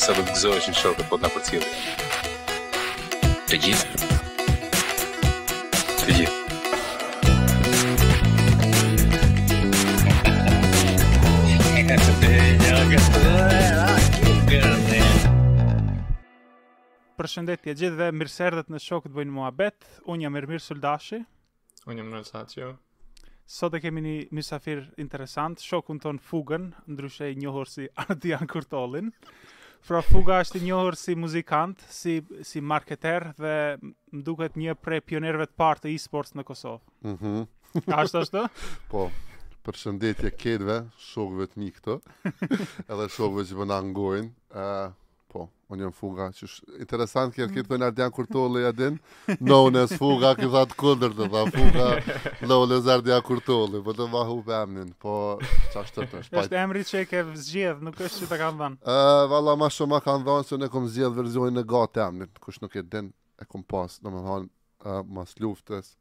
Sa do të gëzohesha shokët po të na përcjellin. Të gjithë. Të gjithë. Përshëndetje të gjithëve, mirë se erdhët në Shokët bëjnë muhabet, unë jam Ermir Suldashi, Unë jam Nalsacio. Sot e kemi një misafir interesant, shokun tonë Fugën, ndryshe i njohur si Ardian Kurtollin. Pra Fuga është i njohur si muzikant, si si marketer dhe më duket një prej pionerëve të parë të e-sports në Kosovë. Mhm. Mm Ashtu është? Po. Përshëndetje këtyne, shokëve të mi këtu. Edhe shokëve që po na ngojnë. Ë, uh, Po, unë jam fuga, që sh... interesant kur ke thënë Ardian Kurtolli, a din, known as Fuga, këtë herë kundërta tha, Fuga, known as Ardian Kurtolli, po ma hup emnin, po, qa është të është. është emri që e ke zgjedh, nuk është që të kanë dhënë. Uh, Valla, ma shumë ma kanë dhënë, se unë e kom zgjedh versionin e gatë emnin, kush nuk e din, e kom pas, domethonë, uh, mas luftës.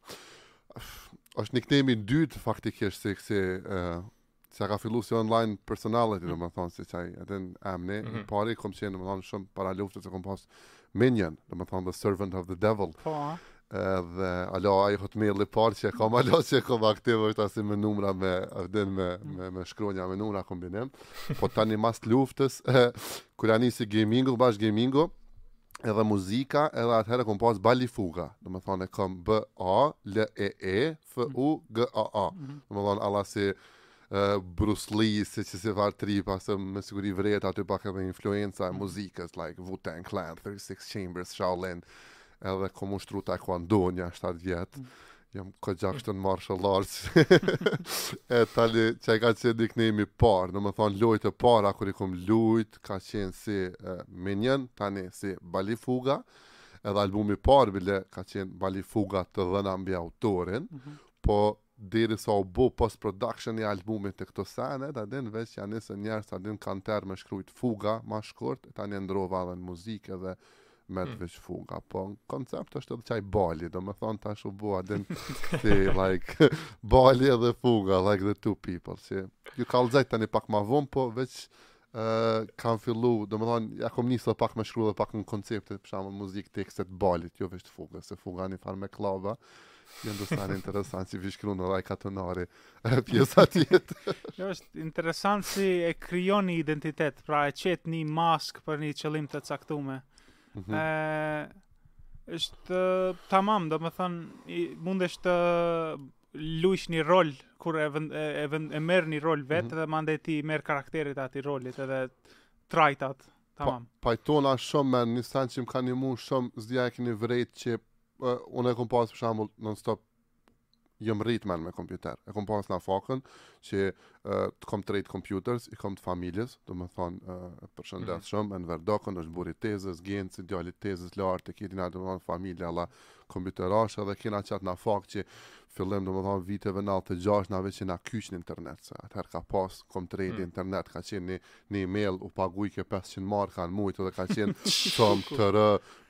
është një këtemi dytë, faktikisht, se kësi, uh, Se ka fillu si online personality, domethonë, si qaj, edhe emni, mm -hmm. i pari, ka qenë, domethonë, shumë para luftës, e kom pas minion, domethonë, the servant of the devil. Po, a? Edhe, alo, ai hotmaili i parë që e kom, alo, që e kom aktiv, është asi me numra, me, edhe me, me, me shkronja, me numra kombinim. Po tani mas luftës, kur ja nisi gamingu, bash gamingu, edhe muzika, edhe atëherë e kom pas Bali Fuga, domethonë, e kom B-A-L-E-E, F mhm. U G A A. Mhm. Domethonë alla si Bruce Lee se qesi farë tripa se me siguri vërehet aty pak edhe influenca e mhm. muzikës like Wu-Tang Clan 36 Chambers Shaolin edhe kom ushtru taekwondo nja 7 vjet mm. jam ko gjaks në martial arts e tani qe ka qenë nickname-i i parë domethonë lojt e para kur i kom lujt ka qenë si uh, minion tani si balifuga Edhe albumi i parë bile ka qenë Bali Fuga të dhëna mbi autorin, mm -hmm. po derisa u bo post productioni i albumit te këto senet, a din veç ja nisën njerëzt, a din kanë pritu me shkrujt fuga, ma shkurt, tani e ndrrova edhe në muzikë edhe met hmm. veç fuga, po në koncept është edhe qaj bali, domethonë tash u bo, a din si, like, bali edhe fuga, like the two people, si, ju kallëzoj tani pak ma vonë, po veç Ëh, kam fillu, domethonë, ja kom nisë pak me shkru dhe pak në koncepte, për shembull muzikë, tekstet e balit, jo veç te fuga, se fuga një farë me kllaba, jo do sene interesant ç'i shkrun aj katunari, pjesa tjetër. jo, është interesant si e krijon një identitet, pra e qet një maskë për një qëllim të caktume. Mm -hmm. e, është tamam, domethonë, mund është luajsh një rol kur e vend, e, e, vend, e merr një rol vetë mm -hmm. dhe mandej t'i merr karakteret e atij rolit edhe trajtat. Tamam. Pa, pajtona shumë me një sen që më ka nimu shumë s'di a e keni vrejt që uh, unë e kom pas për shambull non stop jom rrit me, me kompjuter. E kom pas nafakën që uh, te Comtrade Computers, i kom të familjes, domethonë uh, përshëndes mm -hmm. shumë, Enver Dokën, është burri i tezës, Genci, djali i tezës, lartë, e kiti nga domethonë familje, a la, kompjuterash edhe kena qatë nafakë që fillim domethonë viteve nëntëdhetë e gjashtë na veç jena kyçë në internet se atëherë ka pas Comtrade-i hmm. internet ka qenë një, një email u pagujke 500 marka në muj edhe ka qenë tom të rë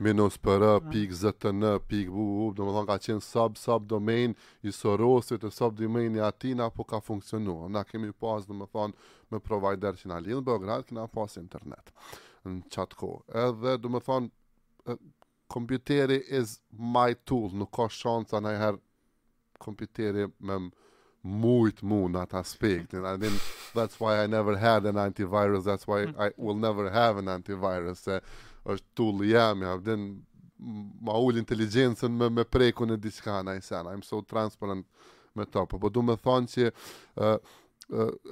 minus pë rë hmm. pikë zë të në pikë bu bu domethonë ka qenë sub sub domain i Sorosit e sub domain i atyne po ka funksionu na kemi pas domethonë me provider që na lidhë në Beograd kena pas internet në qatë kohë edhe domethonë Kompjuteri is my tool, nuk ka shanca najher kompjuteri me më mujt mu në atë aspektin. I mean, that's why I never had an antivirus, that's why mm. I will never have an antivirus, se është tool i jem, a po din, ma ul inteligjencën me, me prek unë diçka, naj sen, I'm so transparent me to, po, po du me thonë që uh,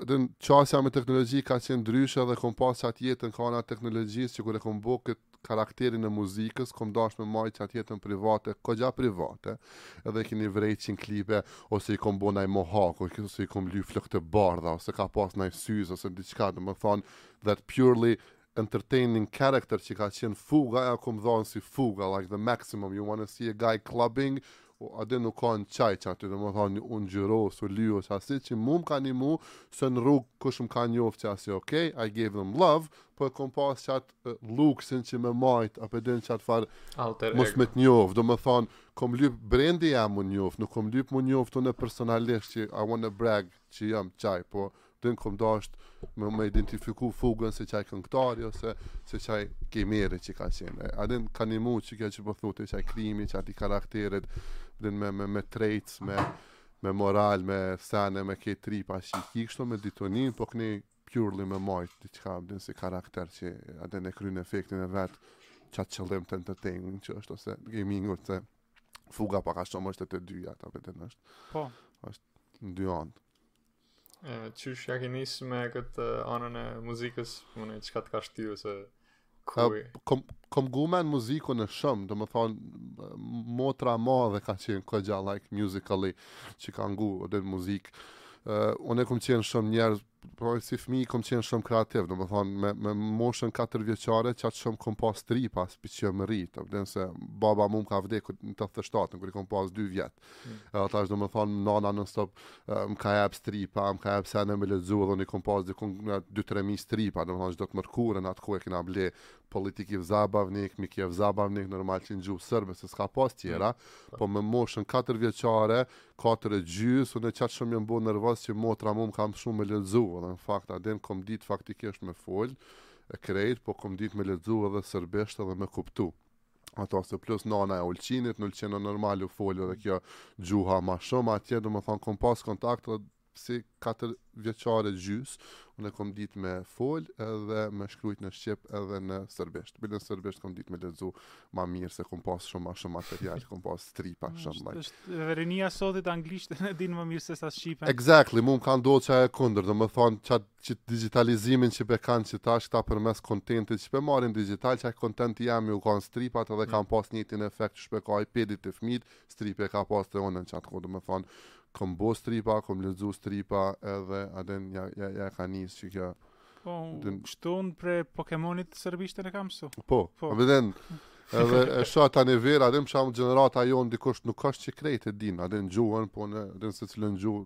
din, qasja me teknologji ka qenë ndryshe dhe kom pas qatë jetën kah ana e teknologjisë që kur e kom bo këtë karakterin e muzikës, kom dash me majtë qatë jetën private, kogja private, edhe keni vrejtë që në klipe, ose i kom bo naj mohawk, ose i kom ly flokët e bardha, ose ka pas naj syz, ose diçka, domethonë, that purely entertaining character që ka qenë Fuga e ja kom dhonë si Fuga like the maximum you wanna see a guy clubbing po a din nuk kanë qaj që aty domethonë një unë gjyro së lyo që asit që mu më ka nimu se në rrugë kush më ka njofë që asit ok I gave them love po e kom pas qatë luksin që me majt a po din qatë farë mos me të njofë domethonë kom lyp brendi jem m'u njofë nuk kom lyp m'u njofë a din personalisht që I wanna brag që jam qaj po Din kom dasht me më identifiku Fugën si qaj këngëtari ose si qaj gejmeri që ka qenë. A din ka nimu që kjo që po thu ti qaj krijimi i qatij karakterit, din me, me, me traits, me, me moral, me sene, me ke tripa që i kështu me ditonin, po këni purely me majtë diçka din si karakter që a din e kryn efektin e vetë, qatë qëllim të entertaining që është, ose gaming, te Fuga pak a shumë është të dyja, ta vetin është. Po. është në dy anë. Qysh ja ke nis me këtë anën e muzikës, më në çka të ka shty ose kush? Kom, kom ngu muzikë unë shumë, domethonë, motra e madhe ka qenë kogja, like, musically, që ka ngu, din, muzikë. Uh, unë e kom qenë shumë nerd, po si fmi, kom qenë shumë kreativ, domethonë, me, me moshën 4 vjeçare, që atë shumë kom pas tripa, prej që jom rritë, din, se baba mu më ka vdek në tetëdhetë e shtatën, kur i kom pas 2 vjet Edhe tash domethënë, nana non-stop, më ka jep stripa, më ka jep sene me lexu, edhe unë i kom pas dikun 2-3 mijë stripa, domethënë, çdo të mërkurë, atë kohë e kina ble Politikin Zabavnik, Mikijev Zabavnik, normal që në gjuhë sërbe, se s'ka pas tjera, mm. po me moshën 4 vjeçare, 4 e gjysë, unë e qaq shumë jom bo nervoz që motra m'u më kish mësu me lexu, edhe në fakt, e din, kom dit faktikisht me fol, e krejt, po kom dit me lexu edhe sërbisht edhe me kuptu. ato se plus nana e Ulqinit, në Ulqin normal u fol edhe kjo gjuha ma shumë atje, domethënë, kom pas kontakt dhe si 4 vjeçar e gjys, unë e kom dit me fol edhe me shkrujt në Shqip edhe në Sërbisht. Bile në Sërbisht kom dit me lexu ma mirë se kom pas shumë ma shumë material, kom pas stripa shumë. Like. Qysh edhe rinia e sotit anglishten e din më mirë se sa Shqipen. Exactly, mu më ka ndodhë qe e kundërta, domethënë qat qit digjitalizimin që pe kanë qit tash kta permes kontentit që pe marrin digjital qaj kontenti jem u kanë stripat edhe kan pas njejtin efekt qysh pe ka iPad-i te fmijt stripi e ka pas te unen qat kohë domethan kom bo stripa kom lexu stripa edhe e din ja ja ja ka nis qe kjo Po, Dun... kështu unë pre Pokemonit serbisht e kam msu. Po, po. A e din, edhe e shoh atë nganjëherë, e din që amë gjenerata jonë dikush nuk është që krejt e din, e din gjuhën, po në e din se cilën gjuhë,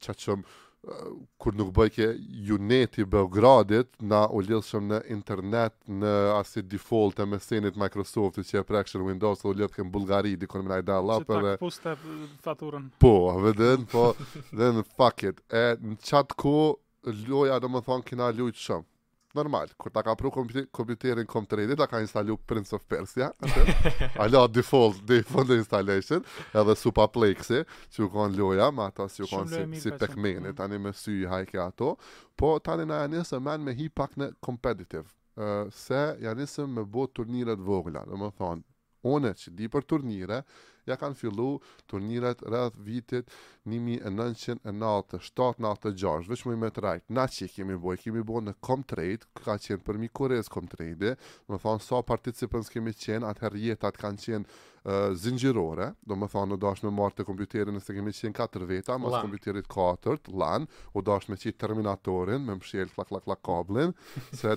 Qashtu, kur nuk bojke EUnet-i i Beogradit, na u lidhshëm në internet në asi default e MSN-it Microsoftit që e prekshin në Windows u lidhkem n'Bullgari dikun me dial-up edhe. Pritshe faturën. Po, a e din po, veç fuck it. E në qat kohë loja domethën kena lujt shumë. Normal, kur ta ka pru kompjuterin Comtrade-i, ta ka instalu Prince of Persia, a la default default installation, edhe Supaplex-i, që u konë loja, me ato si u konë si, si pekmeni, tani me sy i hajke ato, po tani na ja nisëm me hi pak në competitive, uh, se ja nisën me bo turnire t'vogla, domethënë, Unë që di për turnire, ja kanë fillu turniret rreth vitit një mijë e nëntëqind e nëntëdhjetë e shtatë, nëntëdhjetë e gjashtë, veç mini me të thënë të drejtën, na që i kemi bo, i kemi bo në Comtrade, ka qenë përmbi Kurriz Comtrade-i, do me thanë sa participants kemi qenë, atëherë rrjetat kanë qenë zinxhirore, do me thanë u dashtë me marrë te kompjuteri nëse kemi qenë katër veta, mas Lan. kompjuterit katërt, lan, u dashtë me qitë terminatorin, me mshel klak klak klak kablin, se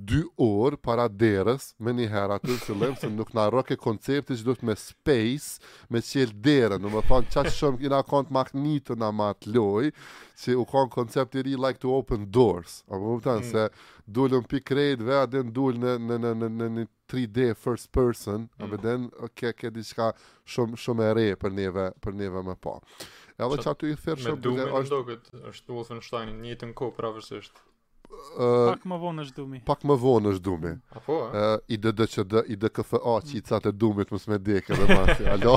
Dy orë para derës menjëherë aty në fillim se nuk na rroke koncepti që duhet me space me çel derën, domethënë qaq shumë jena kanë mahnit na me atë lojë, që u kanë koncept i ri like to open doors. A po kupton mm. se dolëm pi krejtve, a e din dolëm në në në në në 3D first person, mm. apo den, ke, ke diçka shumë shumë e re për neve, për neve, po. Edhe qaty i thirrshim... Me Dumi në është... ndokët, është Wolfenstein, në t'njëjtën kohë përafërsisht. Uh, pak më vonë është Dumi. Pak më vonë është Dumi. Mm. Apo, a? Uh, IDDQD, IDKFA cheat-at mm. e Dumit mos me dekë edhe masi. Alo,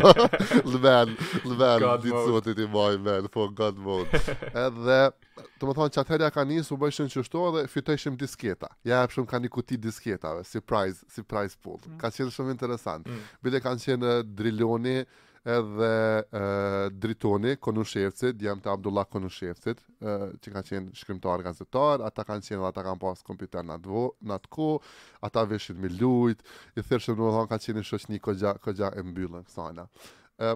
le, le, ditë sodit i maj men, po God mode. Edhe, Domethënë qatëherë ja ka nisë u bëjshin qështu dhe fitojshim disketa. Ja jepshim ka një kuti disketave, si prize, si prize pool. Mm. Ka qenë shumë interesant. Mm. Bile kanë qenë eh, Driloni edhe e, eh, Dritoni, Konushevci, djemtë e Abdullah Konushevcit, e, eh, që ka qenë shkrimtar, gazetar, ata kanë qenë dhe ata kanë pasë kompjuter në atë, në atë kohë, ata vijshin me lujt, i thirrshim domethënë ka qenë shoqni kogja, kogja e mbyllun, ksi sene. E,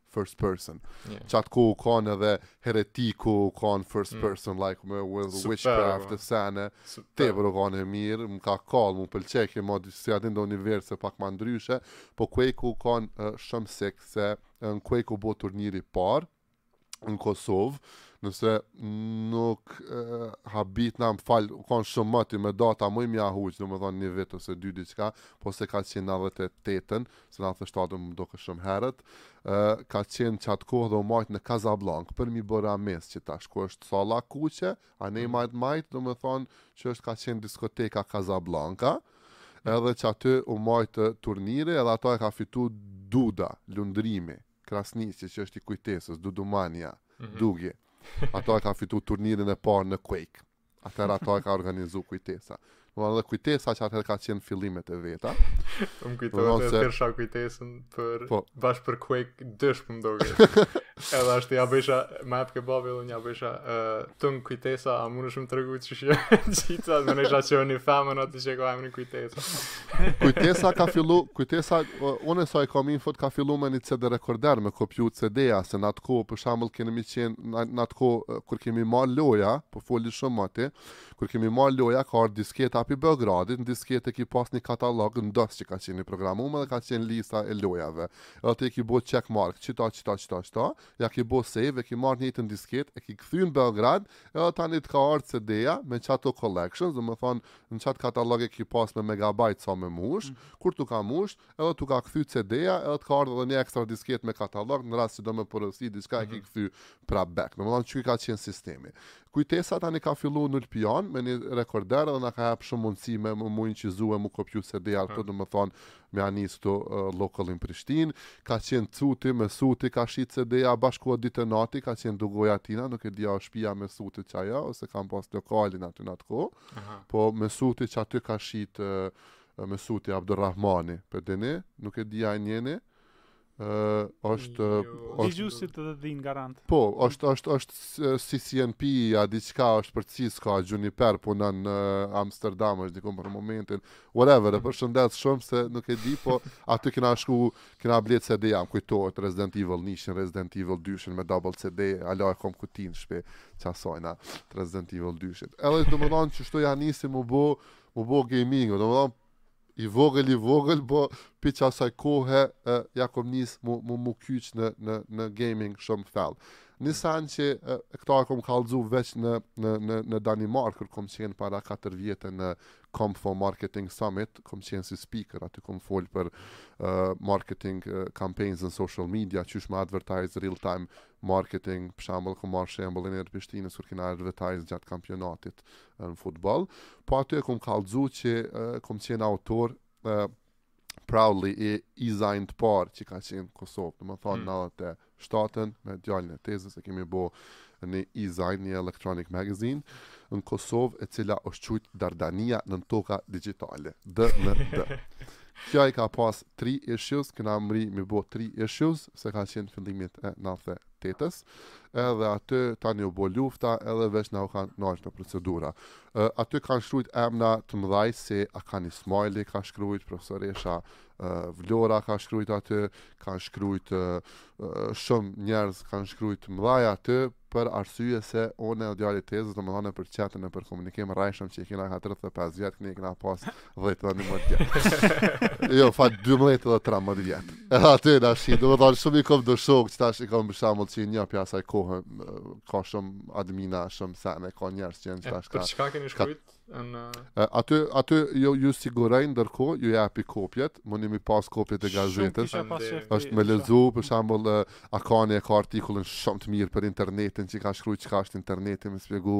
first person. Yeah. Qat kohë u kanë edhe heretiku, u kanë first mm. person mm. like me with Super, witchcraft e sene. Tepër u kanë e mirë, më ka kall, më pëlqejke m'dha si atë univers e pak më ndryshe, po Quake u kanë uh, shumë sukses, në Quake u bo turniri i parë në Kosovë, nëse nuk uh, habitna më fal, u kanë shumë moti me data muj me ia huq, domethënë një vit ose dy diçka, po s'e ka qenë 98-ën, se 97-ën më doket shumë herët, ka qenë qatë kohë dhe u majtë në Kazablank, përmbi Boro Ramiz që tash, ku është salla e kuqe, anën e mhm. majtë majtë, domethonë qysh ka qenë diskoteka Kazablanka, mhm. edhe qaty u majtë turniri, edhe atë e ka fitu Duda, Lundrimi Krasniqi, që është i Kujtesës, Dudumania, mm -hmm. Dugi, atë e ka fitu turnirin e parë në Quake, Atëherë atë e ka organizu Kujtesa. Do të thotë Kujtesa qatëherë ka qenë fillimet e veta. Unë kujtova se thirrsha Kujtesën për po. bash për Quake 2 shumë po duke. Edhe ashtu ja bëjsha ma hapke babi unë ja bëjsha uh, tung Kujtesa, a mundesh me m'tregu qysh ia qita, menojsha që një femën atë që ka emrin Kujtesa. Kujtesa ka fillu, Kujtesa unë sa e kam info ka fillu me një CD rekorder me kopju CD-a se në atë kohë për shembull kemi qenë në atë kohë kur kemi marrë lojëra, po foli shumë moti, kur kemi marrë lojëra, ka ardhë disketa pi Beogradit, në disketë e ki pas një katalog në DOS që ka qenë një program edhe ka qenë lista e lojërave. Edhe ti e ki bo check mark, qita, qita, qita, qita, ja ki bo save, e ki marrë njëjtën disketë, e ki kthy në Beograd, edhe tani të ka ardhë CD-ja me qato collections, domethënë, në qatë katalog e ki pas me megabajt sa me mush, mm. kur t'u ka mush, edhe t'u ka kthy CD-ja, edhe të ka ardhë dhe një ekstra disket me katalog, në rast që do me porosit diçka mm -hmm. e ki mhm. kthy pra back. Domethonë qai ka qenë sistemi. Kujtesa tani ka fillu me PlayOne me një rekorder dhe na ka hapë shumë mundësi me mujt qeto lojë me kopju CD-ja tani domethonë me e nis te uh, lokalin Prishtin. Ka qenë Suti, Mesuti, ka shit CD-ja bashkua ditë e natë, ka qenë dugoja e tina, nuk e di a shpia e Mesutit qajo, ose ka pas lokalin aty në atë kohë, po Mesuti qaty ka shit uh, Mesut Abdurrahmani, përdini, nuk e di a e njihni, është është te Jusi e din garant. Po, është është është CCNP a diçka është për Cisco, Juniper punon në Amsterdam është diku për momentin. Whatever, e përshëndes shumë se nuk e di, po aty kena shku, kena blet CD-ja m'kujtohet Resident Evil 1, Resident Evil 2 me double CD, hala e kom kutin n'shpi qasaj Resident Evil 2. Edhe domethënë qeshtu ja nisi më bo, më bo gaming, domethënë I vogël i vogël po prej qasaj kohe ia kom nis mu mu mu kyç në në në gaming shumë thellë. Nejse qëta e kom kallzu veç në në në në Danimarkë kur kom qenë para 4 vjetëve në Comfo Marketing Summit, kom qenë si speaker aty kom fol për uh, marketing uh, campaigns në social media, qysh me advertise real time marketing, për shembull kom marr shembullin e Prishtinës kur kena advertise gjatë kampionatit në futboll, po aty e kom kallzu që kom qenë autor e, proudly i e-zine të parë që ka qenë në Kosovë, domethonë mm. në 97-ën me djalin e tezes e kemi bë një e-zine një electronic magazine në Kosovë e cila është quajt Dardania në toka digjitale, D në D. Kjo i ka pas 3 issues, kena mrri me bo 3 issues, se ka qenë fillimi i nandhet e tetës, edhe aty tani u bo lufta edhe veç na u kanë ndal do procedura. Uh, aty kanë shkrujt emna të mëdhaj si Akan Ismajli ka shkrujt, profesoresha uh, Vlora ka shkrujt aty, kanë shkrujt uh, shumë njerëz kanë shkrujt mëdhaj aty për arsye se unë e djali i tezes domethanë për qetën e për komunikim t'rrjedhshëm që i kena ka 35 vjetë, që i kena pas 10 dhe 11 vjetë. jo, fal 12 dhe 13 vjetë. E aty qashtu, domethonë shumë i kom tash shokë, qetash i kom për shembull që i njoh prej qasaj kohë, ka shumë admina, shumë sene, ka njerëz që janë qetash ka. E për çka keni shkujt? Në... Aty, aty ju, ju sigurajnë ndërkohë, ju a japi kopjet, mundi m'i pas kopjet e gazetës, është me lexu, për shembull, Akani e ka artikullin shumë të mirë për internetin, që ka shkru çka është interneti, me shpjegu,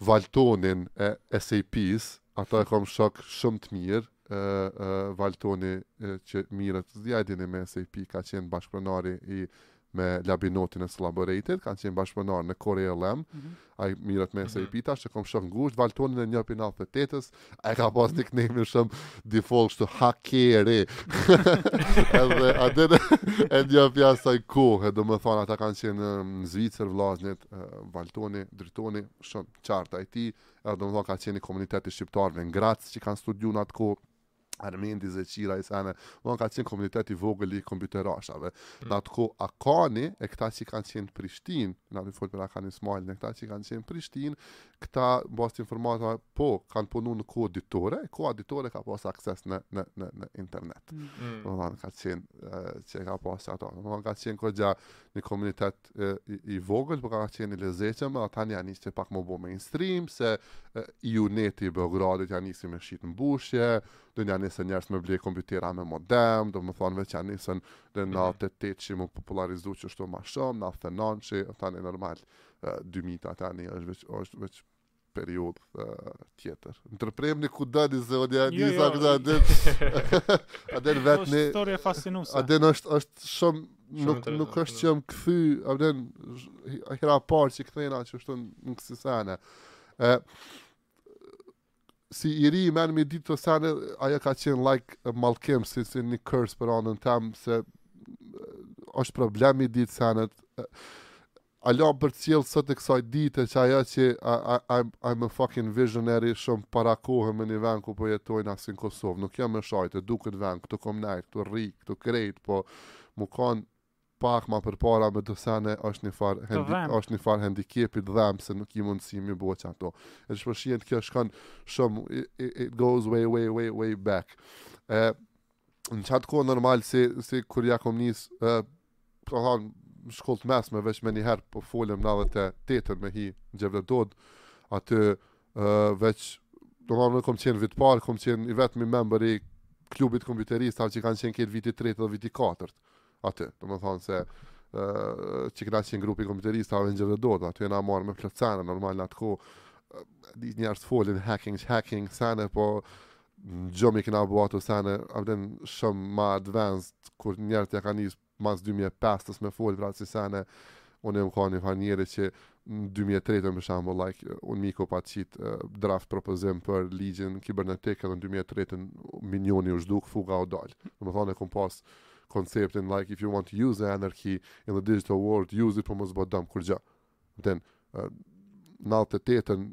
Valtonin e SAP-së, ato e kam shok shumë të mirë, ë ë Valtoni e, që merret, ju e dini me SAP, ka qenë bashkëpronari i me Labinotin e Collaborated, kanë qenë bashkëpronarë në Core ALM, mm -hmm. ai merret me SAP, mm -hmm. tash e kam shok ngushtë, Valtonin e njoh prej 98-ës, E ka pas nickname-in shumë default kështu hakeri. Edhe atë e njoh prej asaj kohe, domethënë, ata kanë qenë në Zvicër, vllaznit, Valtoni, Dritoni, shumë qartë IT, edhe domethënë ka qenë një komunitet i shqiptarëve në Graz që kanë studiu në atë kohë, Armend Zeqiraj e sene, domethënë ka qenë komunitet i vogël i kompjuterashave. Mm. Në atë kohë Akani, e këta që kanë qenë Prishtinë, jam tu folë për Akan Ismailin, e këta që kanë qenë Prishtinë, këta mbas informatave, po kanë punu në Kohë Ditore, Koha Ditore ka pas akses në, në, në, në internet. Mm. mm. Domethënë ka qenë që ka pas ato. Domethënë ka qenë kogja një komunitet e, i, i vogël, po ka qenë i lezetshëm, dhe tani ja nisi pak m'u bo mainstream, se e, EUnet-i i Beogradit ja nisi me shit mbushje, dhe ja nisën njerëz me ble kompjutera me modem, domethënë veç ja nisi në mm. 98 që m'u popularizu qështu ma shumë, në 99 që, tani normal, 2000-ta tani është veç, është veç periudhë tjetër. Ndërpremni ku doni, se unë ja nisa këta, a din. A din vetë një... Historia fascinuese. A din është, është shumë... Nuk, nuk është që jam kthy, a din, hera e parë që kthehna qështu në kësi sene. E, si i ri me, me i ditë këto sene, ajo ka qenë like mallkim, si, si një curse për anën tem, se është problem me i ditë senet, hala m'përcjell sot e kësaj dite qajo që a, a, a, I'm a fucking visionary shumë para kohe me një vend ku po jetojmë asi në Kosovë. Nuk jam me shajtë, e du këtë vend, këtu kom nejtë, këtu rri, këtu krejt, po m'u kanë Pak ma përpara me do sene është një farë Të hendi, dhem. është një farë hendikepi të dhem se nuk ki mundësi me i bo qato. E që për shembull kjo shkon shumë i- i- it goes way way way way back. E në qatë kohë normal si si kur ja kom nis e, domethënë në shkollë të mesme veç menjëherë po folëm 98-ën me hi në Xhevdet Dodë aty e, veç domethënë unë kom qenë viti i parë, kom qenë i vetmi member i klubit kompjuterista që kanë qenë këta viti i tretë dhe viti i katërt. aty. Domethënë se ë që kena qenë grupi kompjuteristave në Xhevdet Dodë, aty jena marrë me plot sene normal në atë kohë, di, njerëzit folin hacking, hacking sene po gjo ne i kena bo ato sene, a din shumë ma advanced, kur njerëzit ja kanë nis mas 2005-ës me folë për asi sene, Unë jam kan një farë njeri që në 2003 për shembull, like, unë e kom pas qit uh, draft propozim për ligjin kibernetik edhe në 2003 Minjoni u zhduk, Fuga u dal. Domethënë e kom pas konceptin like if you want to use the anarchy in the digital world, use it po mos bo dëm kurgjë. Tani uh, 98-ën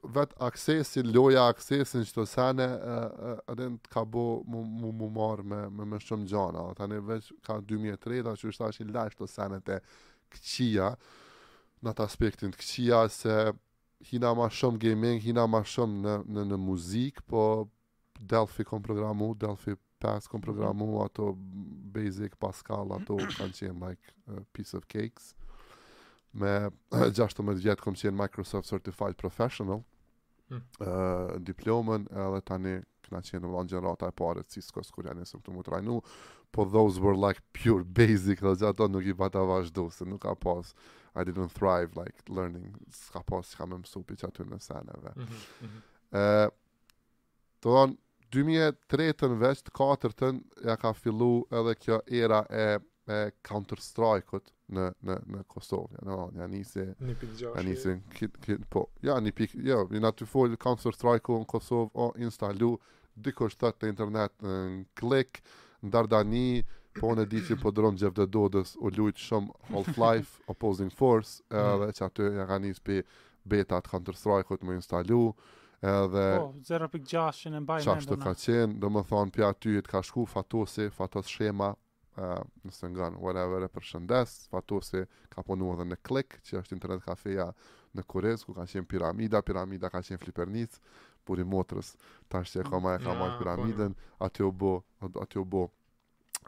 Vet aksesi, loja aksesi në qëto sene, edhe t'ka bo m'u, m'u, m'u marrë me, me, me shumë gjana. Tani veç ka 2003, ta qysh tash i lashë këto senet të këqia, në ata aspektin të këqia, se hina ma shumë gaming, hina ma shumë në, në, në muzikë, po Delphi kom programu, Delphi 5 kom programu, mm -hmm. ato basic, Pascal, ato kanë qenë like uh, piece of cakes. Me 16 vjetë kom qenë Microsoft Certified Professional, mm. uh, diplomën edhe tani kena qenë valljon gjenerata e parë, Cisco, kur ja nisëm t'u trajnu, po those were like pure basic, dhe qato nuk i pata vazhdu, se nuk ka pas, I didn't thrive like learning, s'ka pas çka me mësu prej qatyne seneve. Mm -hmm. uh, Domethanë, 2003-tën veç të katërtën ja ka fillu edhe kjo era e e Counter Strike-ut në në në Kosovë, ja, domethënë ja nisi një pikë gjashtë. Ja nisi qit qit po. Ja një pikë, jo, ja, në atë fol Counter Strike-u në Kosovë, u instalu dikush thot në internet në Klik në Dardani, po në Dit' e Natë te Xhevdet Dodës u lujt shumë Half-Life Opposing Force, edhe mm. qaty ja ka nis pi betat, Counter Strike-ut me instalu, edhe... Po, 0.6 që mbaj mend unë. Qashtu të ka qenë, domethonë, pi aty ka shku Fatosi, Fatos Shema, uh, nëse ngon whatever e përshëndes, Fatosi ka punu edhe në Klik, që është internet kafeja në Kurriz, ku ka qenë piramida, piramida ka qenë flipernicë, burri i motrës, tash që e kam e ka marrë po, piramidën, aty u bo, aty u bo,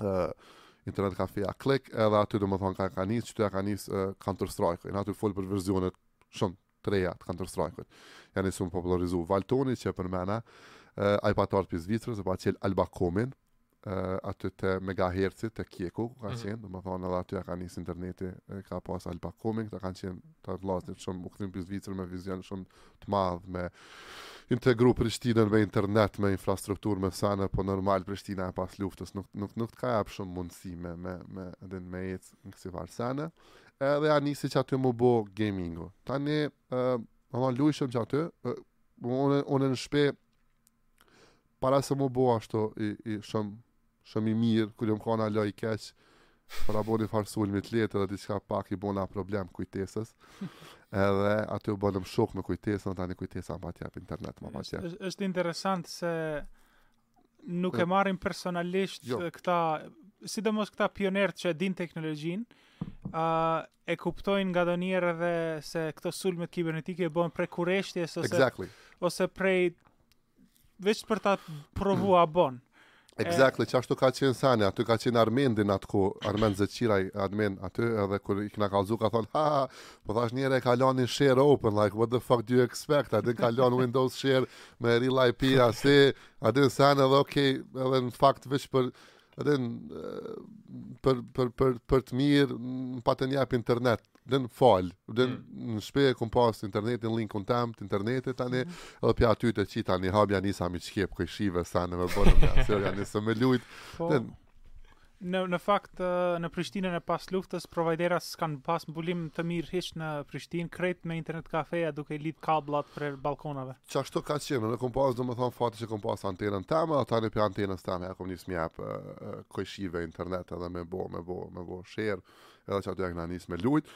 uh, internet kafeja Klik edhe aty domethonë ka, ka nis qaty ja ka nis uh, Counter Strike në atë fol për versionet shumë të reja të Counter Strike janë njësë më popularizu Valtoni që po e përmena uh, ai pat ardh prej Zvicrës e pat çelë Alba Komin uh, aty te Megaherci te Qejku ka mhm. qenë mm -hmm. domethonë edhe aty ja ka nis interneti ka pas Alba Komin kanë qenë dy vllaznit që u kthyn prej Zvicre me vizion shumë të madh me integru Prishtinën me internet, me infrastrukturë, me sene, po normal Prishtina e pas luftës nuk nuk nuk të ka jap shumë mundësi me me me edhe me ecë në kësi farë sene. Edhe ja nisi qaty m'u bo gamingu. Tani, uh, domethonë lujshim qaty, uh, unë, unë në shpi, para se m'u bo ashtu i, i shumë Shumë i mirë, kur jom kanë ala i keq, po ra bona ni farë sulmi të letë dhe diçka pak i bona problem Kujtesës, edhe aty u bënëm shok me Kujtesën, tani Kujtesa më pat jep internet, më pat jep. Është, është interesant se nuk e marrin personalisht jo. këta, sidomos këta pionerët që e din teknologjinë, uh, e kuptojnë nganjëherë edhe se këto sulmet kibernetike bëhen prej kureshtjes ose, exactly. ose prej veç për ta provu a bon. Exactly, qashtu ka qenë sani, aty ka qenë Armendi në atë kohë, Armend Zeqiraj, admin aty, edhe kur i kena kallzu, ka thonë, ha, ha, po thash njëra e ka lanë një share open, like, what the fuck do you expect, a din ka lanë Windows share me real IP, a si, a din sani edhe, okej, okay, edhe në fakt veç për, A din për për për për të mirë, më patën jap internet. A din fal. A din mm. në shpi kom pas internetin linkun tem të internetit tani, mm. edhe pi aty e qita ni hub, ja nisa m'i çkep kojshive sa në më bën nga se janë se me lujt. Po, a din në në fakt në Prishtinën e pas luftës providerat s'kan pas mbulim të mirë hiç në Prishtinë, krejt me internet kafeja duke i lidh kabllat për balkonave. Qashtu ka qenë, une kom pas domethonë fat që kom pas antenën teme, dhe tani pi antenës teme, ja kom nisë me jap kojshive internet edhe me bo, me bo, me bo share, edhe qaty e kena nisë me lujt.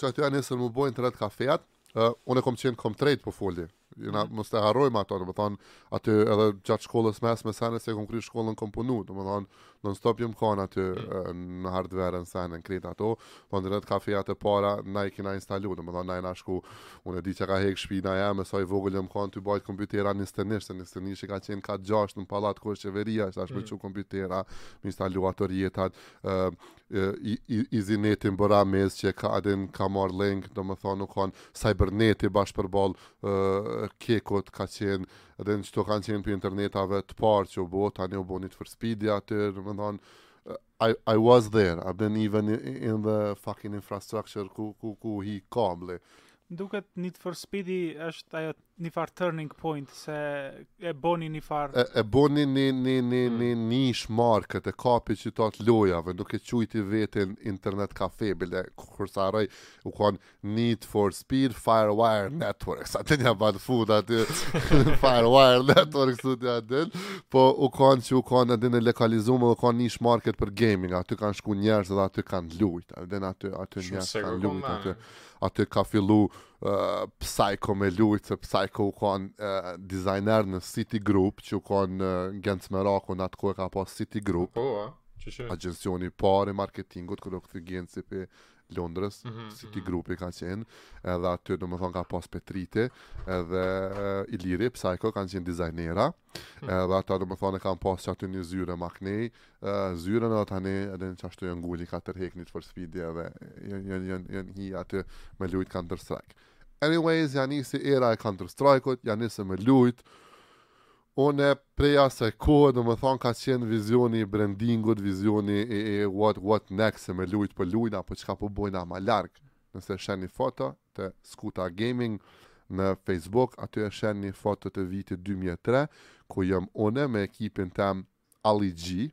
Qaty ja nisë me u bo internet kafejat, uh, unë kom qenë Comtrade po foli, jena, mm. mos të harrojmë ato, domethonë, aty edhe gjatë shkollës mesme sene se e kom kry shkollën kom punu, domethonë, non stop jom kanë aty mm. në hardware në sene në krejt ato, po internet kafejat e para na i kena instalu, domethonë na jena shku, unë e di çka ka hek shpina jem, se i vogël jom kanë tu bajt kompjutera një stënisht, një stënisht që ka qenë kat gjasht në pallat ku osht qeveria, e ashtu me mm. çu kompjutera, me instalu ato rrjetat, uh, i, i, Easynet në Boro Ramiz që ka a din ka marrë link, domethonë u kanë Cyberneti bash përballë uh, KEK-ut ka qenë Edhe qëto kanë qenë pi internetave të parë që u bo, tani u bo Need for Speed-i aty, domethonë, I, I was there, I've been even in the fucking infrastructure ku, ku, ku hi kabli. M'duket Need for Speed-i është ajo një farë turning point, se e boni një farë... E, e boni një, një, një, hmm. një nish market, e kapi qëtë të lojave, nuk e qujti vetin internet kafe, bile, kurrë s'e harroj, u kanë Need for Speed Firewire Networks. Atë një batë fut aty, Firewire Networks, të të a din. Po u kanë që u kanë edhe në lokalizëm, u kanë nish market për gaming, aty kanë shku njerëz dhe aty kanë lujt, aty, aty, aty njerëz kanë lujt, aty, aty ka fillu uh, Psycho me lujt, se Psycho u kanë uh, designer në City Group, që u kanë uh, Genc Meraku në atë kohë e ka pas City Group. Po, a? Që që? Agjencioni i parë i marketingut, kur u kthy Genci pi Londrës, mm -hmm, City mhm. grupi ka qenë, edhe aty domethonë ka pas Petriti, edhe eh, Iliri, Psycho, kanë qenë dizajnera, mm -hmm. edhe ata domethonë e kanë pas qaty një zyre ma knej, eh, zyren e tani, edhe qashtu janë ngul, i ka tërhek Need for Speed-i, edhe janë jan, jan, jan, hi aty me lujt Counter Strike. Anyways, ja nisi era e Counter Strike-ut, ja nisi me lujt, Unë prej asaj kohe domethënë ka qenë vizioni i brendingut, vizioni i what what next se me lujt po lujna po çka po bojna ma larg. Nëse e sheh një foto te Skuta Gaming në Facebook, aty e sheh një foto të vitit dy mijë e tre, ku jam unë me ekipin tem Ali G,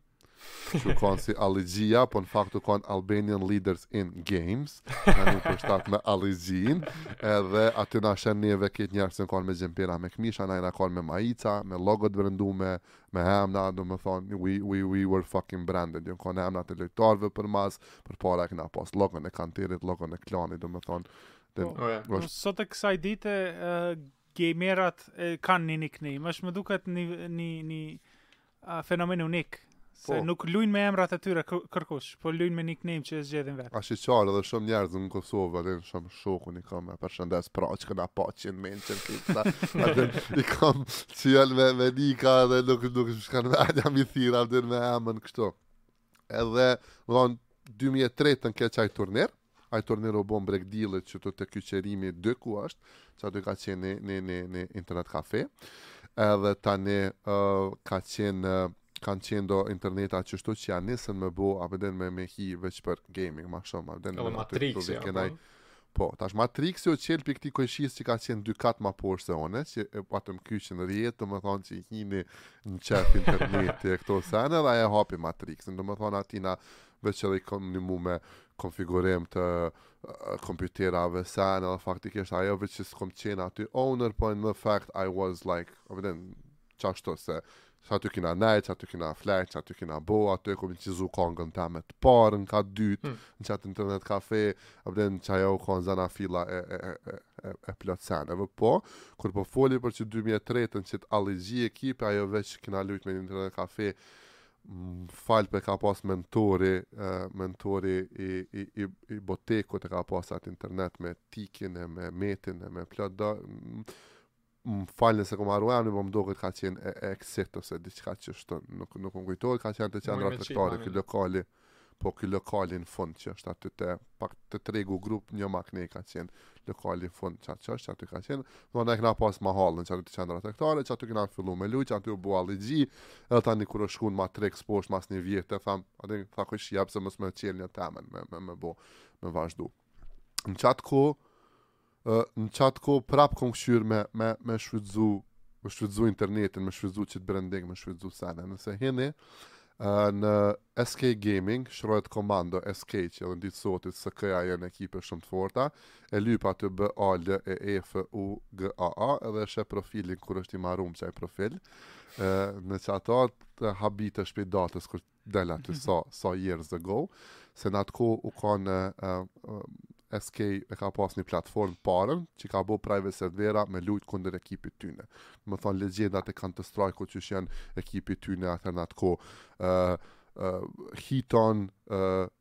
që u konë si Ali G-ja, po në fakt u konë Albanian Leaders in Games, na u përshtat me Ali G-në, edhe aty na sheh neve, të tjerët u konë me xhempera me këmisha, na jena konë me majica, me logo të brendume, me emna, do më thonë, we, we, we were fucking branded, janë konë emnat të lojtarve përmas, përpara e kena pas logon e kanterit, logon e klanit, do më thonë, Po, oh, ja. Po, sot e kësaj dite uh, Gamerat kanë një nickname, është më duket një, një, një uh, fenomen unik. Se po. nuk luajnë me emrat e tyre kërkush, po luajnë me nickname që e zgjedhin vetë. Ashiqare edhe shumë njerëz në Kosovë, edhe shumë shokë, një kam e përshëndes, pra që kena pa që në menë që në kipsa. A din, i kam që jonë me, me nika dhe nuk, nuk shkon, vlla, me i thirr, a din, me emën kështu. Edhe n'2003-tën ke qaj turnir, ai turnir u bon Breg Diellit qaty te Xhyqerimi dy ku është, qaty ka qenë në, në, në internet kafe, edhe tani uh, ka qenë uh, kanë qenë do interneta qështu që ja nisën me bo, a po din me me hi veç për gaming, ma shumë, a po din me aty të të të të Po, tash Matrixi u çel prej këtij kojshisë që ka qenë dy kat më poshtë se unë, që e patëm kyçin rrjet, domethënë që hini në qat interneti e këto sene dhe e hapi Matrixin, domethënë aty na veç edhe i kam ndihmu me konfigurim të kompjuterave sene dhe faktikisht ajo veç që s'kom qenë aty owner, po në fakt I was like, a po din, qashtu se Aty kina nejt, aty kina flejt, aty kina bo, aty e kom inçizu kangën teme të parën, të dytën, hmm. në qatë internet kafe, a po din, qajo u konë zanafilla e, e, e, e, e, e plot seneve, po, kur po foli për qat 2003-tën qat Ali G ekipë, ajo veç kina lujt me internet kafe, falë, pe ka pas Mentori, uh, Mentori i, i, i, i Botekut e ka pas atë internet me Tikin e me Metin e me plot, da, Më fal nëse kam harruar emrin, por më duket ka qenë e Exit ose diçka kështu, nuk nuk më kujtohet, ka qenë te qendra tregtare ky lokali. Po ky lokali në fund që është aty te parku te tregu grup një mahne ka qenë lokali në fund qat qash aty ka qenë do ne kena pas mahallën qaty te qendra tregtare qaty kena fillu me lujt qaty u bo Ali G edhe tani kur u çel Matrixi poshtë mas një vjet e tham atë tha kush jap se mos më çel një temën me me me bo me vazhdu në çat ku ë në qat kohë prap kom kqyr me me me shfrytzu me shfrytzu internetin, me shfrytzu qit branding, me shfrytzu sene. Nëse hini ë në SK Gaming, shkruhet komando SK që edhe ditë sodit SK-ja janë ekipe shumë të forta, e lyp aty B A L E E F U G A A edhe sheh profilin kur është i marum qaj profil, ë në qata habitesh prej datës kur del aty mhm. sa sa years ago se në atë kohë u kanë SK e ka pas një platformë përpara që ka bo private servera me lujt kunder ekipit tyne. Domethonë legjendat e Counter Strike-ut qysh jon ekipi tyne atëher në atë kohë. Uh, uh, HeatoN, uh,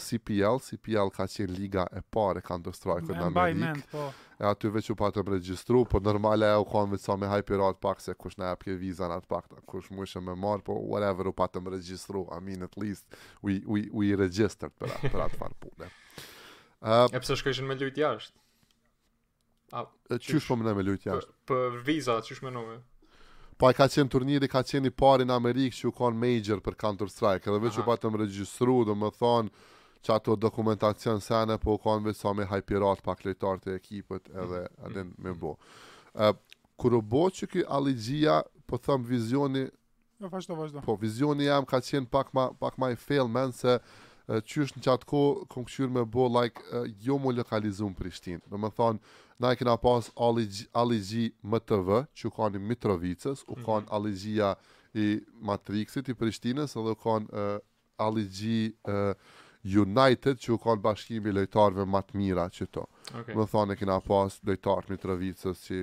CPL, CPL ka qenë liga e parë e Counter Strike-ut në Amerikë. Po. E aty veç u patëm regjistru, po normal ajo u kanë veç sa me hype-irat pak se kush na japke viza atëherë pak, kush mujshim me marr, po whatever u patëm regjistru. I mean at least we we we registered për atë për atë farë pune. Uh, e pse shkojshin me lujt jashtë? A, e qysh po mendoj me lujt jashtë. Për viza qysh mendove? Po ai ka qenë turniri, ka qenë i pari në Amerikë që u kanë major për Counter Strike, edhe veç u patëm regjistru, domethënë qato dokumentacion sene po u kanë veç sa me hype-irat pak lojtarët e ekipit edhe mm. atë mm. me bo. Ë kur u bë qiky Aligjia, po them vizioni Jo, vazhdo, vazhdo. Po, vizioni jem ka qenë pak ma, pak ma i thellë, man, se qysh në qatë kohë, kom këqyrë me bo, like, jo mu lokalizum Prishtinë. Domethonë, na e kena pas Aligji MTV, që u kanë i Mitrovicës, u kanë mhm. Aligjia i Matrixit, i Prishtinës, edhe u kanë Aligji United, që u kanë bashkimi i lojtarve ma të mirë qëto. Okay. Domethonë, i kena pas lojtarët e Mitrovicës që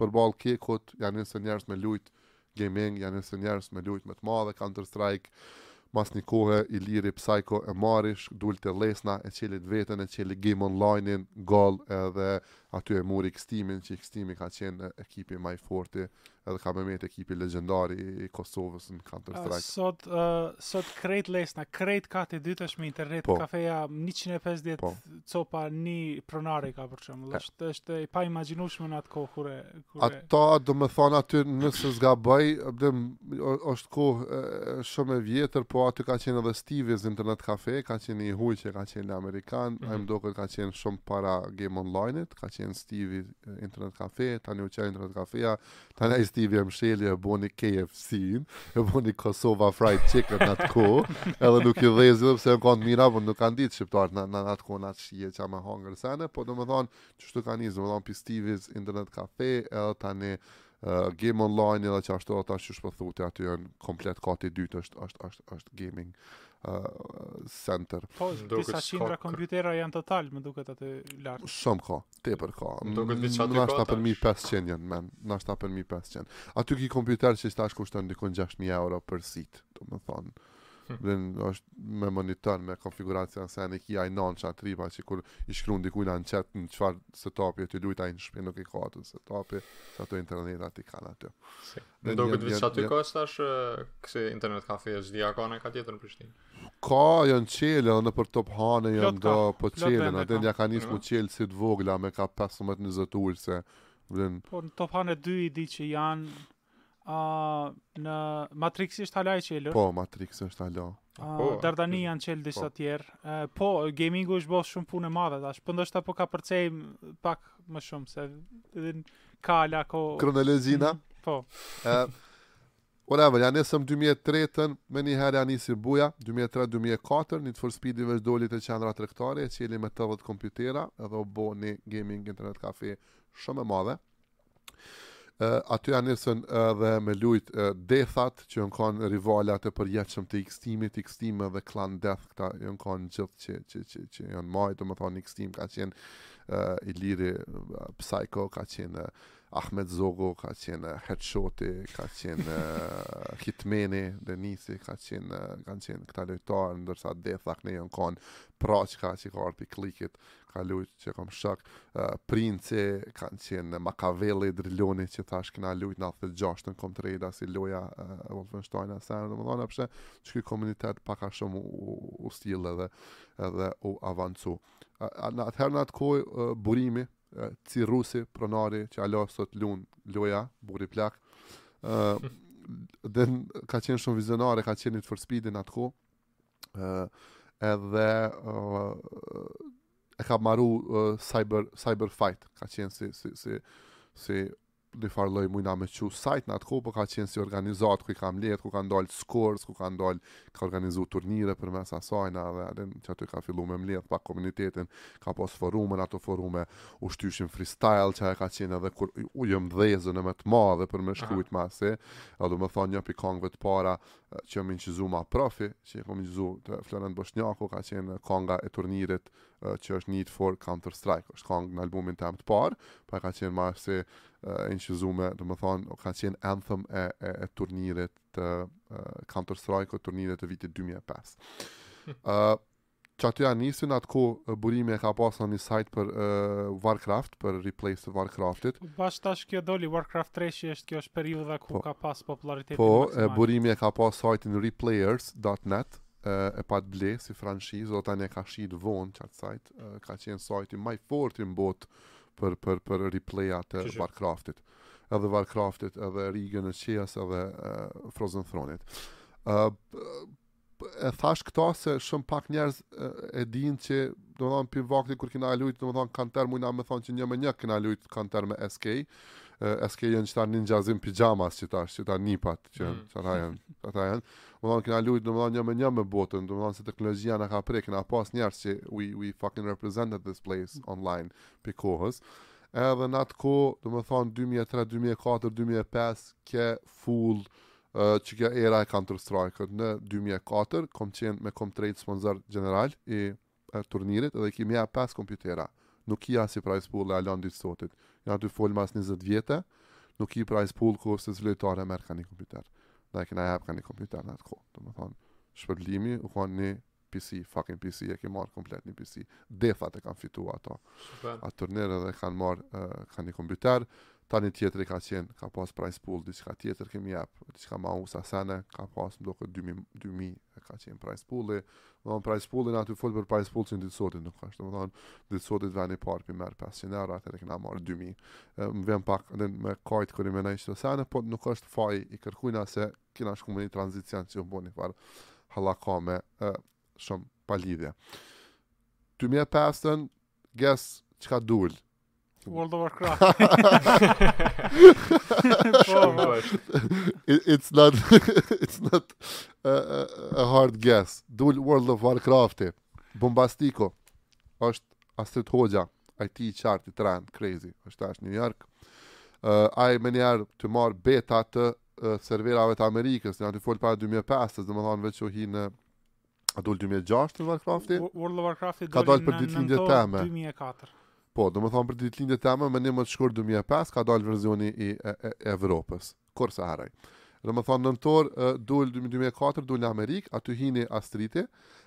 Përballë Kekut ja nisën njerëz me lujt Gaming ja nisën njerëz me lujt me të madhe Counter Strike Mas një kohe Iliri Psycho e Marrishi dul te Lesna e çeli të veten e çeli Game Online-in GOL edhe aty e muri Xteam-in që Xteam-i ka qenë ekipi ma i fortë edhe ka me met ekipi legjendar i Kosovës në Counter Ah, Strike Sot, uh, sot krejt Lesna, krejt kati i dytë është me internet, Po. kafeja 150 Po. copa një pronari ka për shembull. Është është e paimagjinueshme në atë kohë kur e kur Ata domethonë aty nëse s'gaboj, dmth është kohë shumë e vjetër, po aty ka qenë edhe Steve's Internet Cafe, ka qenë i huaj që ka qenë amerikan, mm -hmm. ai m'doket ka qenë shumë para game online-it, ka qenë Steve Internet Cafe, tani u çel Internet Cafe-ja, Tani ai Stevi e msheli e boni KFC-in, e boni Kosova Fried Chicken në atë kohë, edhe nuk i dhezi edhe pse u kanë t'mira, po nuk kanë ditë shqiptarët në, në atë kohë në as qysh me hangër sene, po domethonë, qështu ka nisë, domethonë, pi Steve's Internet Cafe, edhe tani, uh, game online edhe qashtu ata qysh po thu ti aty janë komplet kati i dytë është është është është gaming uh, center. Po, disa qindra kompjutera janë total, më duket aty lart. Shumë ka. tepër ka. Më duket diçka aty ka. Nashta për 1500 jam men, nashta për 1500. Aty ki kompjuter që tash kushton diku 6000 euro për seat, domethënë. Hm. Dhe është me monitor, me konfiguracion se ne ki ai Nonshatripa që kur i shkrun dikush në chat në çfarë setupi t'lujt ai në shtëpi nuk e ka atë setup, që ato internetat i kanë atë. Më duket veç aty ka tash kësi internet kafe, s'di a ka naj tjetër në Prishtinë. Ka, janë çelë, nëpër Tophane Plot janë ka, do po plot çelen, vende atë ka. ja ka nis m'u çelë si të vogla me nga 15-20 ulëse. Vlen, Po në Tophane 2 i di që janë ë në Matrix është hala e çelur. po Matrix është hala. Ë, Po, Dardani është- janë çelë disa po. tjerë. Ë, po, gamingu është bo shumë punë e madhe tash. Po ndoshta po ka përzihet m- pak më shumë se edhe n- ka hala ko kronologjinë, po. e, Whatever, ja nisëm dy mijë e tretën, menjëherë ja nisi buja, dy mijë e tre, dy mijë e katër, Need for Speed-i veç dul te qendra tregtare, e çeli me tetëdhjetë kompjutera edhe u bo ni gaming internet cafe shumë e madhe. Aty ia nisën edhe me lujt Death-at, që janë kanë rivalat e përjetshëm të X-Team-it, X-Team edhe Clan Death, këta janë kanë gjithë që, që, që, që janë majtë, domethënë X-Team ka qenë uh, Iliri, uh, Psycho ka qenë uh, Ahmet Zogu, ka qenë Headshoti, ka qenë Hitmani, Denisi, ka qenë, kanë qenë këta lojtarë, ndërsa Deathat kanë, janë kanë Praqka që ka ardh te Clicki, ka lujt që e kam shok, uh, Princi, ka qenë Makaveli, Driloni që thash kena lujt në 96-n te Comtrade-a si loja uh, Wolfenstein e sene, domethënë pashë që ky komunitet pak a shumë u, u sill edhe, edhe u avancu. Uh, atëherë në atë kohë uh, Burimi, Cirusi, pronari, që hala sot lun loja, burri plak. Uh, dhe ka qenë shumë vizionar, e ka çelë Need for Speed-in atë kohë. Uh, edhe uh, e ka maru uh, cyber, cyber fight, ka qenë si, si, si, si Një farë lloj mujna me qujt sajt në atë kohë, po ka qenë si organizatë ku i ka mbledh, ku ka nxjerrë scores, ku ka nxjerrë, ka organizu turnire përmes asajna dhe e di që aty ka fillu me mbledh pak komunitetin, ka pas forume në ato forume, u shtyshim freestyle që aja ka qenë edhe kur u jom ndez me të madhe për me shkrujt masi, domethënë njo pi kangve të para që e kam inçizu ma profi, që e kam inçizu te Florent Boshnjaku, ka qenë kanga e turnirit që është Need for Counter Strike. Është kanga në albumin tem të parë, po ka qenë masi uh, e inçizume, domethënë, ka qenë anthem e, e, e turnirit të uh, Counter Strike, e turnirit të vitit 2005. Uh, qaty ja nisi në atë kohë Burimi e ka pas edhe një sajt për uh, Warcraft, për replays të Warcraftit. Po, bash tash që doli, Warcraft 3 që është kjo është periudha ku po, ka pas popularitet. Po, e, Burimi e ka pas sajtin replayers.net, e pat ble si franshizë, tani e ka shit vonë qatë sajt, ka qenë sajti ma i fort n'botë për, për, për replaya të Warcraftit. Edhe Warcraftit, edhe Reign of Chaos, edhe uh, Frozen Thronit. Uh, e thash këta se shumë pak njerëz e dinë që domethënë prej vakti kur kena lujt domethënë kundër mu domethënë që një me një kena lujt kundër me SK SK janë çfarë Ninjas in Pyjamas që tash që tani NiP-at që mm. çfarë janë ata janë Domethënë kena lujt domethënë një me një me botën, domethënë se teknologjia na ka prek, kena pas njerëz që we we fucking represented this place online pi kohës. Edhe në atë kohë, domethënë 2003, 2004, 2005 ke fillu uh, qekjo era e Counter Strike-ut në 2004, kom qenë me Comtrade sponsor gjeneral i e turnirit edhe i kemi jap pesë kompjutera nuk ki asi prize pool ala ditë e sotit jam tu fol mas njëzet vjete nuk ki prize pool ku çdo lojtar e merr ka një kompjuter na e kena jap ka një kompjuter në atë kohë domethënë shpërblimi u ka një PC, fucking PC, e ke marrë komplet një PC. Defat e kanë fitu ato. Super. Atë turnir edhe kanë marrë, uh, ka një kompjuter, tani tjetri ka qenë, ka pas prize pool, diçka tjetër kemi jep, diçka mausa sene, ka pas më duket 2000, 2000 e ka qenë prize pool, Domthon prize poolin aty fol për prize pool që ditë sotit nuk është. Domthon ditë sotit veni i parë pe merr 500 euro atëhere kena marr 2000. Më vjen pak edhe me kajt kur i menoj do sene, po nuk është faj i kërkujna se kena shku me një tranzicion që u boni farë hallakame e shumë pa lidhje. 2005-ën guess çka dul. World of Warcraft. Po, po. It- it's not it's not a, a, a hard guess. Dul World of Warcrafti. Bombastiko. Është Astrit Hoxha, IT i çartun i trent, crazy. Është tash në New York. Uh, ai menjëherë tu marr beta të uh, serverave të Amerikës, jam tu fol para 2005, domethënë veç u hi në A dul 2006 të Warcrafti? World of Warcrafti doli ka dal për ditëlindje teme. 2004. Po, domethënë për ditëlindje teme, më njëmdhetë shkurt 2005 ka dal versioni i e, e, Evropës. Kurrë s'e harroj. Domethënë nëntor dol 2004 dol në Amerikë, aty hini Astriti,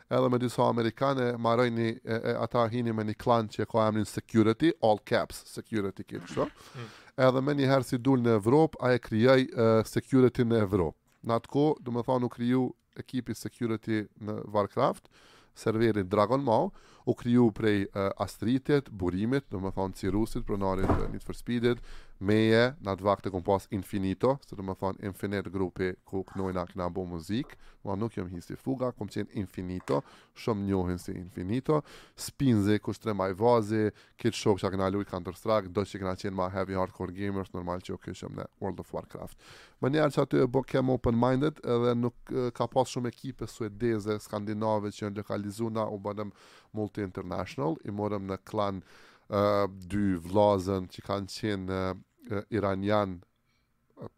edhe me disa amerikane ma merr një e, e, ata hini me një klan që ka emrin Security, all caps Security qeshtu. Mm. Edhe menjëherë si dol në Evropë, ai krijoi Security në Evropë. Në atë kohë, domethënë u kriju ekipi Security në Warcraft, serverin Dragonmaw, u kriju prej uh, Astritit, Burimit, domethënë Cirusit, pronarit të Need for Speedit, meje, në atë vakt e kom pas Infinito, se domethënë Infinite grupi ku knojna kena bo muzik, ma nuk jom hi si Fuga, kom qenë Infinito, shumë m'njohin si Infinito, Spinzi, Kushtrim Ajvazi, Këta shokë që e kena lujt Counter Strike, do që kena qenë ma heavy hardcore gamers, normal që u kyçëm në World of Warcraft. Menjëherë që aty e bojkem open minded edhe nuk ka pas shumë ekipe suedeze, skandinave që janë lokalizu na u bënëm multi international, i morëm në klan uh, dy vllazën që kanë qenë uh, iranian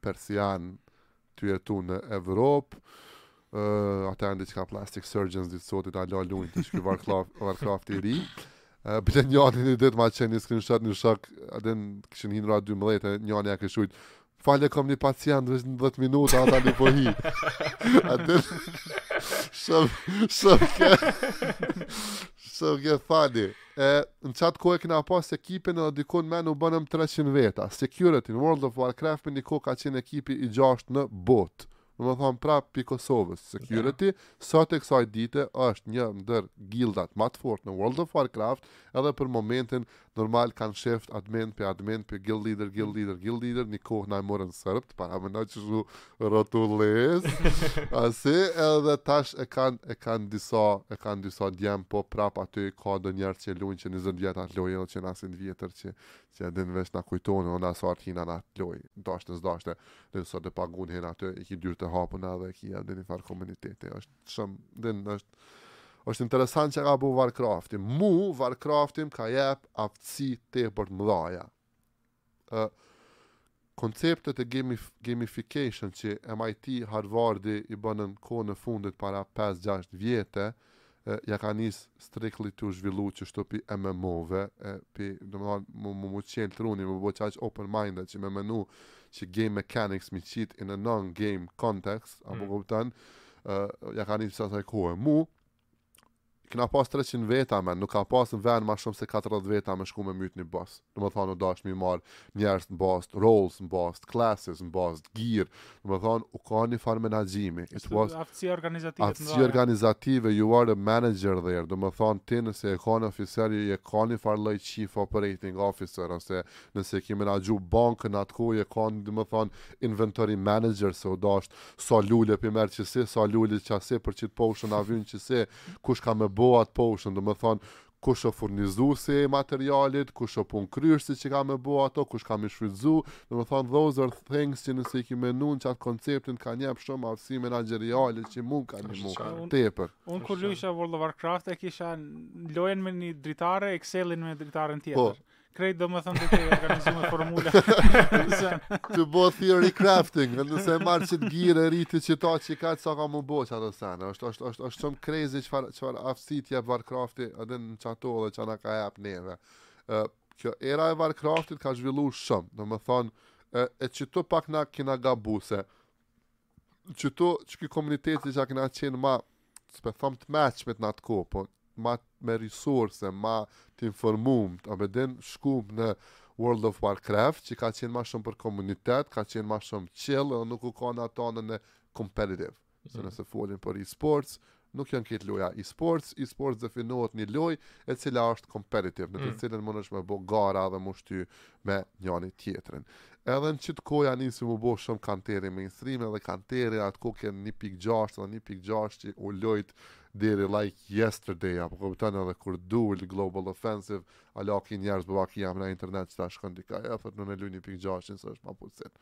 persian tu jetu në Evropë, uh, ata janë diçka plastic surgeons ditë t'sotit, ala lujnë tash ky Warcraft, Warcraft i ri. Uh, Bile njani një ditë ma qet një screenshot një shok, ata kishin hi n'ora 12, e njani e kish shkrujt, falëm e kom një pacient veç në 10 minuta, atëhere po hi. E din, shumë, shumë ke, shumë ke funny. E në qat kohë e kena pas ekipin edhe dikun man u bënëm treqind veta. Security në World of Warcraft me një kohë ka qenë ekipi i gjashtë në botë. Domethënë prap pi Kosovës. Security sot e kësaj dite është një ndër gildat më të fortë në World of Warcraft, edhe për momentin normal kanë shift admin pi admin pi guild leader guild leader guild leader një kohë na e morën serbt para mendoj që shu Rrotullis, asi edhe tash e kanë e kanë disa e kanë disa djem po prap aty ka do njerëz që luajnë që 20 vjet atë lojë edhe qe n'asi t'vjetër që që e din vesh na kujton edhe nëse rikthehena na atë lojë dashtë s'dashtë dhe sot e pagun hin aty i ki dyrt e hapun edhe ki edhe ni farë komuniteti është shumë din është është interesant çka ka bo Warcrafti mu Warcrafti m'ka jep aftësi tepër të mëdhaja Ë konceptet e gamif gamification që MIT, Harvardi i bënën kohën e fundit para pesë gjashtë vjete, ë ja ka nis Strictly tu zhvillu qështu pi MMO-ve, e pi domethënë mu mu mu çel truni, mu bo qaq open minded që me menu që game mechanics mi qit in a non game context, a po kupton, ë ja ka nis asaj kohe. Mu Kena pas 300 veta man, nuk ka pas ven ma shumë se 40 veta me shku me myt një boss. Domethonë u dasht mi marrë njerëz në bazë t'roles në bazë t'classes në bazë t'gear. Domethonë u kan një farë menaxhimi. It was... Aftësi organizative. Aftësi organizative, you are a manager there. Domethonë ti nëse je kan oficer, je kan një farë lloj chief operating officer, ose nëse ki menaxhu bankën atë kohë, je kan, domethonë, inventory manager, se u dasht Sa lule pi merr qësi, sa lule qasi për qit potion vyn qësi, kush ka me bo atë potion, domethan, kush o furnizusi i materialit, kush o punëkryesi që ka me bo ato, kush ka me i shfrytzu, domethan those are things që nëse i ki menu në qatë koncept t'kan jep shumë aftësi menaxheriale që mu m'kan nimu tepër. Unë kur lujsha World of Warcraft e kisha lojen me një dritare, Excelin me dritaren tjetër. Po. Krejt domethënë të organizume formule. Tu bo theory crafting, në nëse e marr qit gear, e rriti qita qikaq, sa ka me bo qato sene. është, është, është, është shumë krejzi çfarë far aftësi t'jep Warcrafti edhe në qat kohë që na ka jep neve. Uh, kjo era e Warcraftit ka zhvillu shumë, domethonë, e, e qitu pak na kina gabu se qitu, qiki komuniteti që a kena qenë ma, s'pe thom të meçmit në atë kohë, po ma me resurse, ma të informum, të abedin shkum në World of Warcraft, që ka qenë ma shumë për komunitet, ka qenë ma shumë chill, dhe nuk u kanë ato në në competitive. Se mhm. nëse folin për e-sports, Nuk janë këto loja e-sports, e-sports definohet një lojë e cila është competitive, në të mm. cilën mundesh me bo gara dhe mu shty me njani tjetrin. Edhe në qit kohë ja nisi mu bo shumë kanteri mainstream edhe kanteri atë kohë ke 1.6 dhe 1.6 që u lojt deri like yesterday, a po kupton edhe kur dul global offensive, ala ki njerëz, bon vaki jam në internet që ta shkën dika e thot në në lujnë 1.6 se është ma pulsit.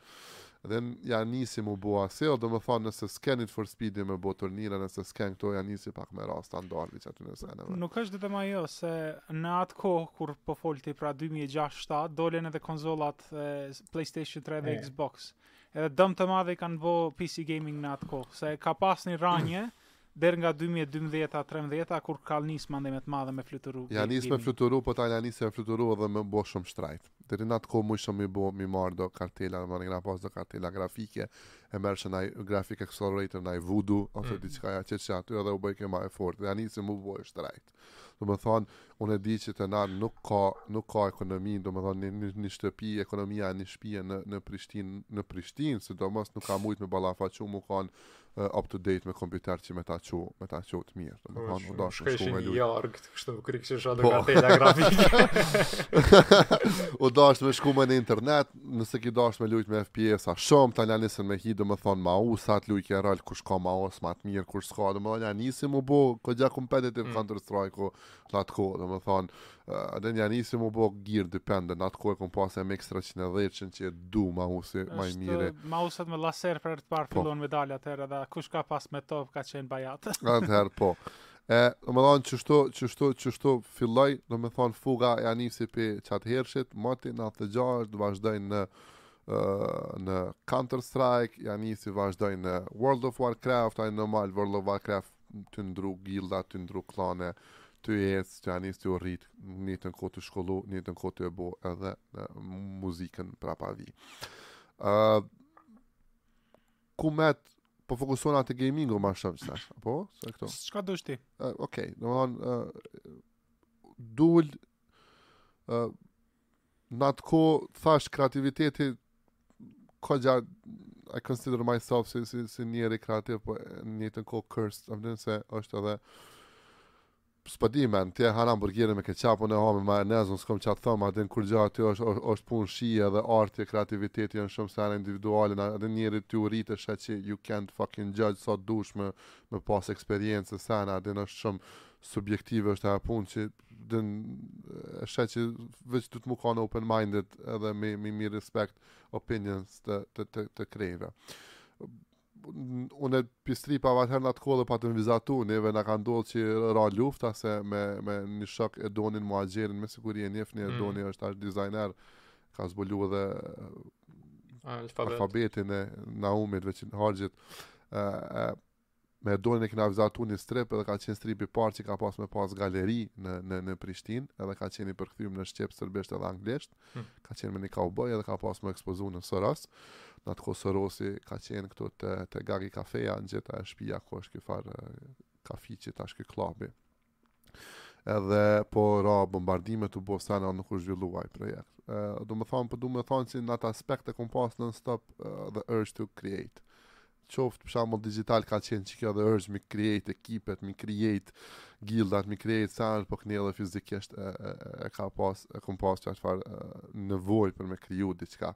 Dhe ja nisi mu bo asel, domethonë nëse s'ke Need for Speed-in me bo turnire, nëse s'ke në këto ja nisi pak me ra standardi i qatyne seneve. Nuk është vetëm ajo se në atë kohë kur po folti pra 2006-2007 dolen edhe konzolat e PlayStation 3 dhe Xbox. Edhe dëm të madhe i kanë bo PC gaming në atë kohë, se ka pas një ranje Deri nga dy mijë e dymbëdhjeta trembëdhjeta kur ka nis mandej me të madhe me fluturu Ja nis me fluturu po tani ja nis me fluturu edhe mu bo shum shtrajt deri nat kohë mujshe m'i bo m'i marr do kartela do marr kena pas do kartela grafike e merrshe naj grafik accelerator naj Voodoo ose diçka ja qitshe aty edhe u bojke ma e fort dhe ja nisi mu bo e shtrajt. Domethonë, unë e di që te na nuk ka, nuk ka ekonomi, domethonë, një, një shtëpi, ekonomia e një shpije në, në Prishtinë, në Prishtinë, sidomos nuk ka mujtë me ballafaqu mu kanë uh, up to date me kompjuter që me ta çu, me ta çu të mirë. Domethonë, u dashë me shku me lujtë. Jarë, këtë kështë më kërikë që shë atë kartela grafike. u dashë me shku me në internet, Nëse ki dash me lujt me FPS-a, shumë tani nisën me hi, domethonë mausat lujke rol, kush ka maus ma të mirë, kush s'ka, domethonë, ja nisi mu bo, goxha competitive mm. Counter Strike-u, në atë kohë, domethonë, uh, dhe ja nisi mu bo gear dependent, në atë kohë e kom pas MX 310 që e du mausi ma i mirë. Mausat me laser për të parë po. fillun me dal atëherë, dhe kush ka pas me top ka qenë bajat. Atëherë po. E, domethonë, qështu, qështu, qështu filloi, domethonë, fuga ja nisi prej qatëhershit, moti në atë gja është vazhdojnë në, në Counter Strike, ja nisi vazhdoi në World of Warcraft, ai normal World of Warcraft tu ndrru gilda, tu ndrru klane, tu ec, tani tu u rrit, njëjtën kohë tu shkollu, njëjtën kohë tu e bo edhe muzikën prapavi. Uh, ku met po fokusohna te gamingu ma shumë se, apo? Se këto? Çka do ti? Uh, Okej, okay, do me thonë uh, dul ë uh, n'atë kohë thash kreativiteti ka ja I consider myself si si si njeri kreativ po njëjtën kohë cursed, a din se është edhe S'po di man, ti e ha hamburgerin me keçap, unë e ha me majonez, unë s'kom ça të thom, a din kurgja aty është, është punë shije dhe arti e kreativiteti janë shumë sene individuale, a din edhe njeri tu u rrit e sheh që you can't fucking judge sa dush me me pas eksperiencë e sene, a din është shumë subjektive është ajo punë që din e sheh që veç duhet me kanë open minded edhe me me, me respect opinions të të të, të krejtve. unë pi stripave atëherë në atë kohë dhe patëm vizatu, neve na ka ndodhë që ra lufta se me, me një shok Edonin Muhaxherin, me siguri e njefni mm. Edoni mm. është ashtë dizajner, ka zbulu edhe Alfabet. alfabetin e Naumit, Veqilharxhit, e, e, me Edonin e kena vizatu një strip edhe ka qenë stripi i parë që ka pas me pas galeri në, në, në Prishtin, edhe ka qenë i përkthym në shqip, serbisht edhe anglisht, Hmm. Ka qenë me një kauboj edhe ka pas me u ekspozu në Soros. Në atë kohë Sorosi ka qenë këtu te, te Gagi kafeja në gjitha e shpia ku është qifar kafiçi tash ky klabi. Edhe po ra bombardimet u bo sena nuk u zhvillu ai projekt. E, do me thonë, po du me thonë që në atë aspekt e kom pas non stop the urge to create. qoftë për shembull digital ka qenë qekjo the urge me krejt ekipet, me krejt gildat, me krejt sa është po kanë edhe fizikisht e, e, e ka pas, e kom pas qatëfar nevoj për me kriju diçka.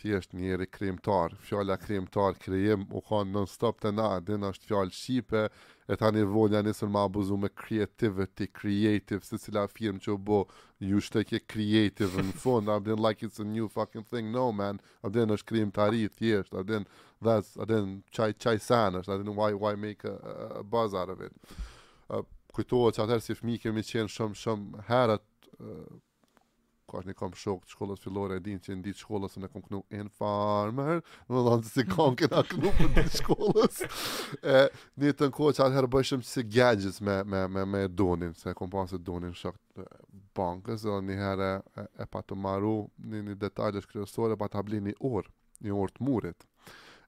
Thjesht njeri krijimtar, fjala krijimtar, krijim u kanë non stop te na, a din është fjalë shqipe, e tani von ja nisën me abuzu me creativity, creative, secila firmë që u bo, ju shtike creative në fund, a din like it's a new fucking thing, no man, A din është krijimtari thjesht, a din that's a din qaj qaj sen është, a din why why make a, a, a buzz out of it. Uh, kujtohet që atëherë si fëmijë kemi qenë shumë shumë herët uh, ka një kom shokë të shkollës fillore e din që n'ditë t'shkollës e kom knu Informer më dhe në si kom kanë knu për ditë t' shkollës e, njëjtën kohë që atëherë bëjshëm si gadgets me, me, me, me Edonin se kom pasë Edonin shok bankës dhe një herë e pata maru një, një detal është kryesore pata ble një orë, një orë të murit.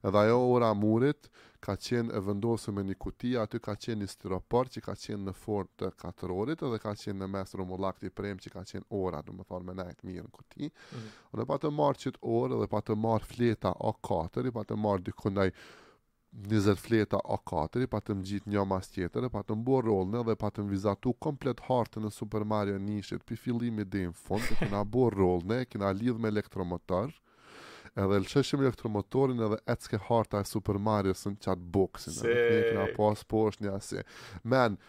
Edhe ajo ora e murit ka qenë e vendosur me një kuti, aty ka qenë një stiropor që ka qenë në formë të katrorit edhe ka qenë në mes rrumullak i prem që ka qenë ora, do me thonë me nejt mirë në kuti. Mm. Unë pata marr qit orë dhe pata marr fleta A4, pata marr diku ndaj Njëzet fleta A katëri, patëm gjitë njo mas tjetëre, patëm bo rrollne dhe patëm vizatu komplet hartën e Super Mario njishit pi fillimi dej n'fund, e kena bo rrollne, e kena lidh me elektromotor, edhe lsheshim elektromotorin edhe ecke harta e Super Marios në qat boksin, edhe ne e kena pas poshtë nja si. Man,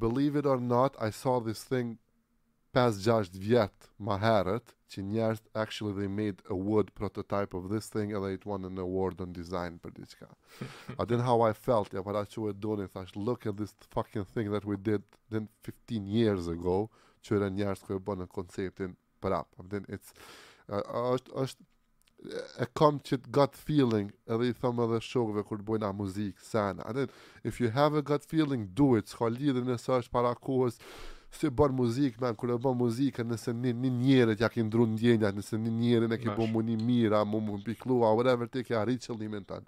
believe it or not, I saw this thing, pesë gjashtë vjet ma herët që njerzt actually they made a wood prototype of this thing edhe it won an award on design për diçka a din how I felt ja para që e doni thash look at this fucking thing that we did then 15 years ago kqyre njerzt ku e bënë konceptin prap a din it's është është e kam qit gut feeling edhe i thom edhe shokëve kur bojnë muzik sen a din if you have a gut feeling do it s'ka lidhje nëse është para kohës si bën muzik men kur e bën muzikën nëse një njerit ja ki ndru ndjenja nëse një njerin e ki bën mu ni mirë a mu mu piklu a whatever ti ke arrit qëllimin tën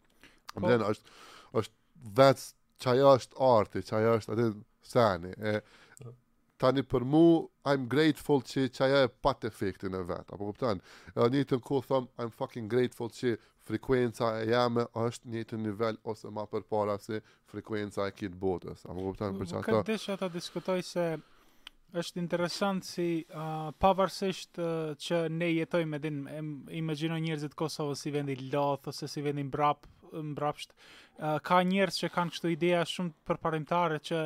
po. a din është është vec qaja është arti qaja është a din seni e Tani për mu, I'm grateful që qaja e pat efektin e vet. Apo kupton? Edhe në njëjtën kohë thom I'm fucking grateful që frekuenca e jame është në njëjtin nivel ose ma përpara se frekuenca e krejt botës. Apo kupton për çfarë? Du dhe që ta diskutoj se është interesant si uh, pavarësisht uh, që ne jetojmë edhe imagjino njerëzit Kosovën si vend i lodht ose si vend i mbrap mbrapsht uh, ka njerëz që kanë kështu ideja shumë përparimtare që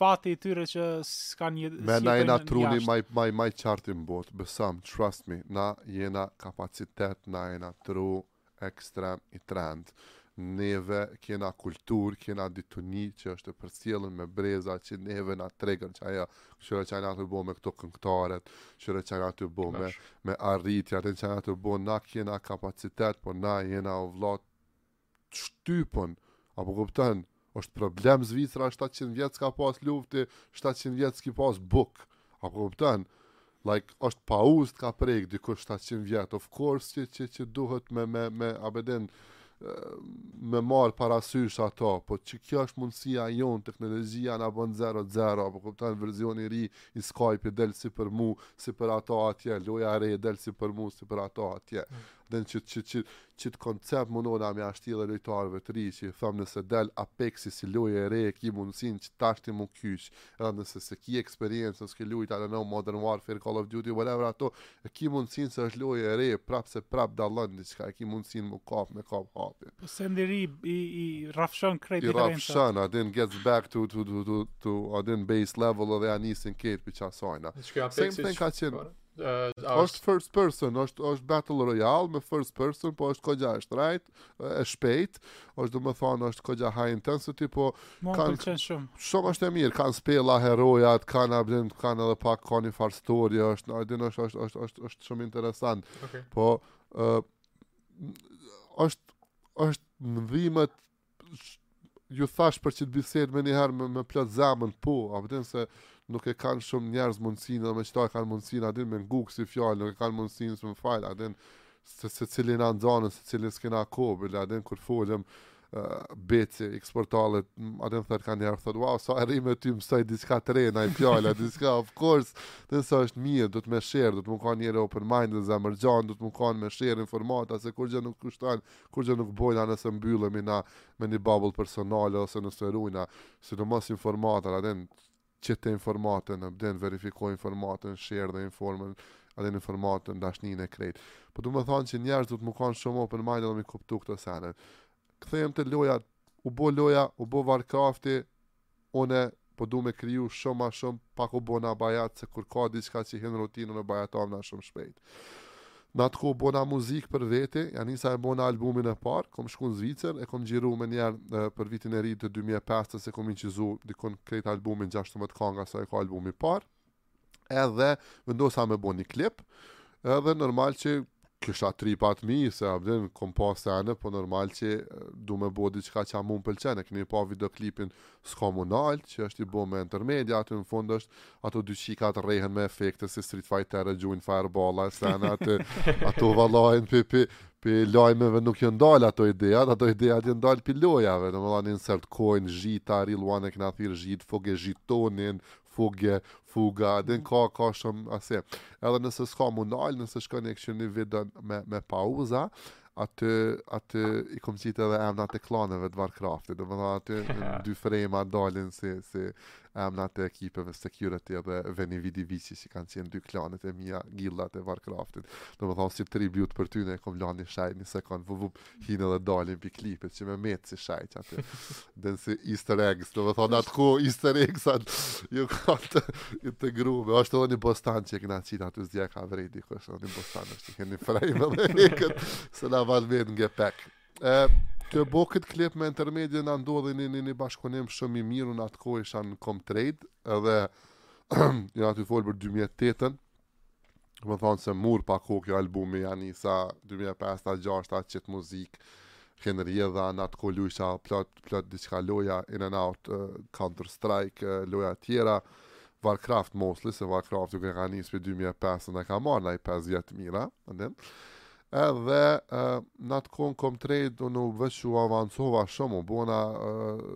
fati i tyre që s'kan një si Me na jena truni ma i ma i ma i qartë në botë, besom, trust me, na jena kapacitet, na jena tru ekstrem i rand. Neve kena kulturë, kena dituni që është e përcjellun me breza që neve na tregon qaja, kqyre çka jena tu bo me këto këngtaret, kqyre çka jena tu bo me, me arritja, dhe çka jena tu bo, na kena kapacitet, po na jena o vlla t' shtypun. Apo kupton, është problem Zvicra 700 vjet s'ka pas luftë, 700 vjet s'ki pas buk. Apo kupton? Like është pauzë të ka prek dikush 700 vjet. Of course që që, që duhet me me me a e din me marë parasysh ato, po që kjo është mundësia jonë, teknologjia na bon 0-0, apo kupton verzioni ri i i Skype-it del si për mu, si për ato atje, loja re del si për mu, si për ato atje. Mm. Dhe që, që, që, Qit koncept munona me ja shti dhe lojtarëve të ri që i thom nëse del Apeksi si lojë e re e ki mundësinë që tashti mu kyç edhe nëse s'e ki eksperiencë nëse ke lujt I don't know Modern Warfare Call of Duty whatever ato e ki mundësinë se është lojë e re prap se prap dallon diçka e ki mundësinë mu kap me kap hapin. Po sendi ri i i rrafshon krejt diferencat. I rrafshon a din gets back to to to to, to a din base level edhe ja nisin krejt prej qasajna. Që kjo Apeksi Same thing ka qenë. Uh, është first person, është është battle royale me first person, po është koxha e shtrajt, e shpejt, është domethonë është koxha high intensity, po Mon kanë shumë. Shumë është e mirë, kanë spella herojat, kanë a din, kanë edhe pak kanë njëfar story, është a din është është është është është shumë interesant. Okay. Po uh, është është ndihmët ju thash për qët bisedë menjëherë me, me plot zemër, po, a po din se nuk e kanë shumë njerëz mundësinë, dhe me qëta e kanë mundësinë, a din me ngu kësi fjalë, nuk e kanë mundësinë as me folë, a din se, secili në andanën, secili s'kena kohë, a din kur folëm, uh, beci, x portalet, a din thot ka njerëz, thot, wow, sa herë rri me ty mësoj diçka të re, naj fjalë, a diçka, of course, din sa është mirë, duhet me share, duhet me kanë njeri open mind, dhe zemërgjanë, duhet me kanë me share informata, se kurgjë nuk kushton, Kurrgjë nuk bojna nëse mbyllemi na me një bubble personale ose nëse rujna, sidomos informatat, a din qëtë informatën, a din verifikoje informatën, share edhe informën, a din informatën, dashnin e krejt. Po du me thonë që njerëz duhet me kanë shumë open mind edhe me kuptu këto senet. Kthehmi te loja, u bo loja, u bo Warcrafti, Une po du me kriju shum ma shum pak u bona bajat se kur ka diçka që hin n'rutin un bajatavna shum shpejt në atë kohë bona muzik për veti ja nisa e bona albumin e par kom shku në Zvicër e kom xhiru menjer për vitin e ri të dy mijë e pestës e kom inçizu dikun krejt albumin gjashtëmbëdhjetë kanga sa e ka albumi par Edhe vendosa me bo një klip, edhe normal që kisha tripat mi, se a din, kom pa sene, po normal që du me bo diqka që mu më pëlqen, e keni pa videoklipin S'ka mu nal, që është i bo me Entermedia, aty në fund është ato dy qikat rrehen me efekte si Street Fighter e gjujnë fireballa e sene, aty ato vallahi pi, pi, pi lajmeve nuk janë dalë ato idejat, ato idejat janë dalë pi lojave, domethanë insert coin, zhita, real one e kena thirrë zhita, fuge zhitonin, fuge, fuga, mm. a din ka, ka shumë asi. Edhe nëse s'ka mu nalë, nëse shkoni e këqyrni videon me, me pauza, aty, aty i kom qitë edhe emnat e klaneve të Warcraftit, domethanë aty në dy frejma dalin si, si emnat e ekipeve security edhe veni vidi vici që kanë qenë dy klanet e mija gildat e Warcraftit. Domethanë si tribut për tyne i kom lan ni shej një sekund, vuvup, Hinë dhe dalin pi klipit që me metë si shejë aty. Dhe si easter eggs, domethonë atë kohë easter eggs atë ju ka të, të grume. Ashtë edhe një bostan që e kena qitë aty s'di a e ka vrejt dikush, është edhe një bostan është që keni frejme dhe e këtë se na valë metë nge pek. E, tu bo këtë klip me Entermedia ndodhi një, një, një bashkpunim shumë i mirë, un në atë kohë isha në Comtrade edhe një aty folë për 2008-ën Me thonë se murr pak kohë kjo albumi ja nisa 2005 ta 6 ta qëtë muzikë kon rrjedha në atë kohë lujsha plot, plot diçka loja in and out uh, Counter Strike uh, loja tjera Warcraft mostly se Warcrafti ka nisë prej 2005 më ka marrë nja 5 vjet të mira Edhe në atë kohë kom trade, unë u veç u avancova shumë, u bona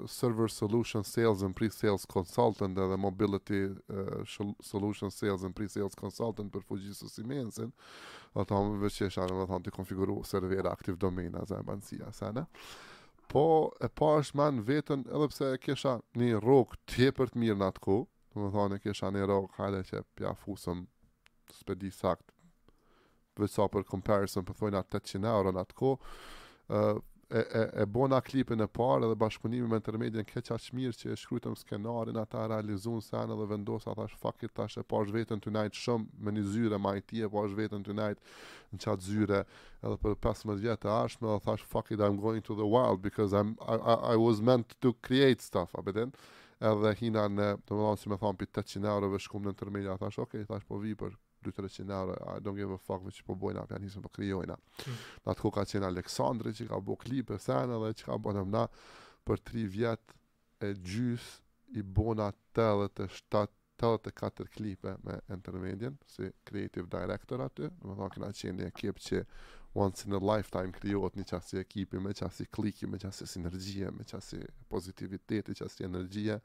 server solution sales and pre-sales consultant edhe mobility solution sales and pre-sales consultant për Fujitsu Siemensin, dhe tani veç isha domethonë tu konfiguru servera active domaina zë e bansia, sene. Po e pash në men vetën edhe pse e kisha një rrogë tepër të mirë në atë kohë, domethonë e kisha një rrogë hajde që pja fusëm s'pe di sakt për sa për comparison po thomi 800 euro në atë kohë, e, e, e bona klipin e parë edhe bashkëpunimi me Entermedian ke aq mirë që e shkrujtëm skenarin ata realizuan sene edhe vendosa thash fuck it tash e pash vetën tu nejt shumë në një zyre me IT e pash vetën tu nejt në qatë zyre edhe për 15 vjet të ardhshme edhe thash fuck it I'm going to the wild because I'm, I, I, I was meant to create stuff a pe din edhe hina në domethanë si me thanë prej 800 eurove shkum në Entermedia thash ok thash po vi për dy tre qind euro, I don't give a fuck veç po bojna, po ja nisim po krijojna. Mm. Në atë kohë ka qenë Aleksandri që ka bo klipe, sene dhe që ka bo domethonë, për tri vjet e gjys i bona 87 84 klipe me Entermedian si creative director aty, domethonë kena qenë një ekip që once in a lifetime krijohet një qasi ekipi me qasi kliki, me qasi sinergjie, me qasi pozitiviteti, qasi energjie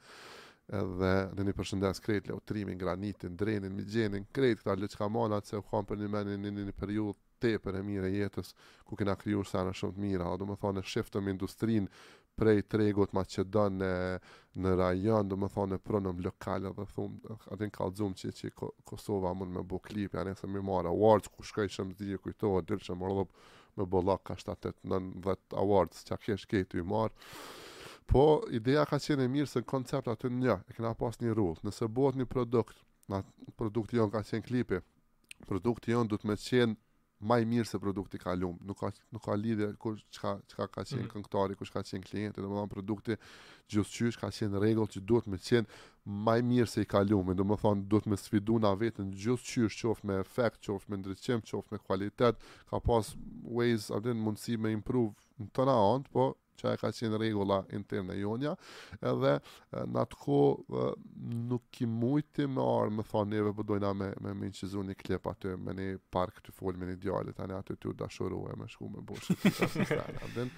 Edhe domethonë i përshëndes krejt Leutrimin, Granitin, Drenin, Migjenin, krejt këta loçkamanat se u kan përnime një një, një periudhë tepër e mirë e jetës, ku kena kriju sene shumë të mira, domethonë e shiftëm industrinë prej tregut maqedon në rajon, domethonë e prumë lokale dhe thumë, tani kallzum që që Kosova mun me bo klip, ja nisëm me i marrë award, ku shkojshim s'di a t'kujtohet, dilshim rëdhëp, me bollak ka 7 8 9 10 awards çka kesh ke ty marr po ideja ka qenë e mirë se koncept aty na e kena pas një rule nëse bohet një produkt na produkti jonë ka qenë klipi produkti jonë duhet me qenë ma i mirë se produkti i kalum, nuk ka, nuk ka lidhje kush çka, çka ka qenë mm. këngëtari, kush ka qenë klienti, domethanë produkti gjithqysh ka qenë rregull që duhet me qenë Ma i mirë se i kalumi, domethënë duhet me sfidu na veten gjithqysh qoftë me efekt, qoftë me ndriçim, qoftë me kualitet, ka pas ways a din mundësi me improve në tona anët, po qajo ka qenë rregulla interne e jona, edhe në atë kohë nuk ki mujt me ardh me thonë neve po dojna po me, me inçizu një klip aty, në një park tu folë me një djalë, tani aty të dashuru e me shku me boshë,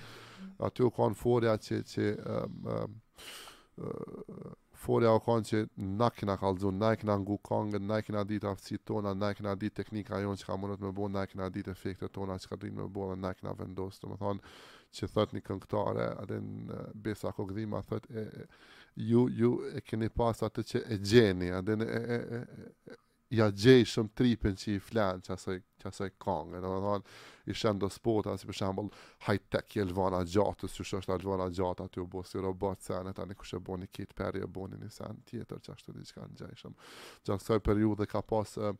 aty u kan fora që, që um, um, Forja o kanë që na e kina kalzu, na e kina ngu kangën, na e kina ditë aftësit tona, na e kina ditë teknika jonë çka mundet me bo, na e kina ditë efektet tona çka dinë me bo dhe na e kina vendosë. Domethanë që thotë një këngëtare, a din, Besa Kokëdhima, thotë e, e, ju, ju e keni pas atë që e gjeni, a din, e, e, e, e, ia gjejshim tripin që i flen qasaj, qasaj kangë, domethonë, ishin do spota, si për shambull, Hitech i Elvana Gjatës, qysh është Elvana Gjata aty u bo si robot, sene, tani kush e bo një Katy Perry, e bo një një sen tjetër, qashtu diçka na gjejshim. Gjatë kësoj periudhe ka pas, e,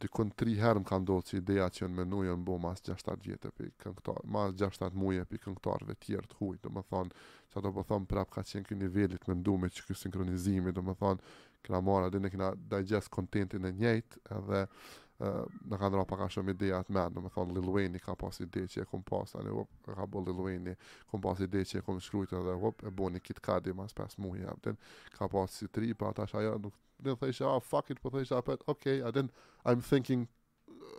dikun tri herë më ka ndodhë që ideja që në menu janë bo mas 6-7 vjetë për këngëtar, mas 6-7 muje prej këngëtarve tjerë të huj, domethonë, qato po thom prap ka qenë ky niveli i mendimit qiky sinkronizimi, domethonë, kena marrë edhe e kena digest kontentin e njëjtë edhe na kanë ra pak a shumë idetë n'men, domethonë Lil Wayne ka pas ide që e kom pas, tani hop, e ka bo Lil Wayne, kom pas ide që e kom shkrujt edhe hop, e bo një Kid Cudi mas 5 muji, apet a din, ka pas si tripa ata shaja, nuk, dhe thojsha, ah, fuck it, po thojsha, apet, ok, a din, I'm thinking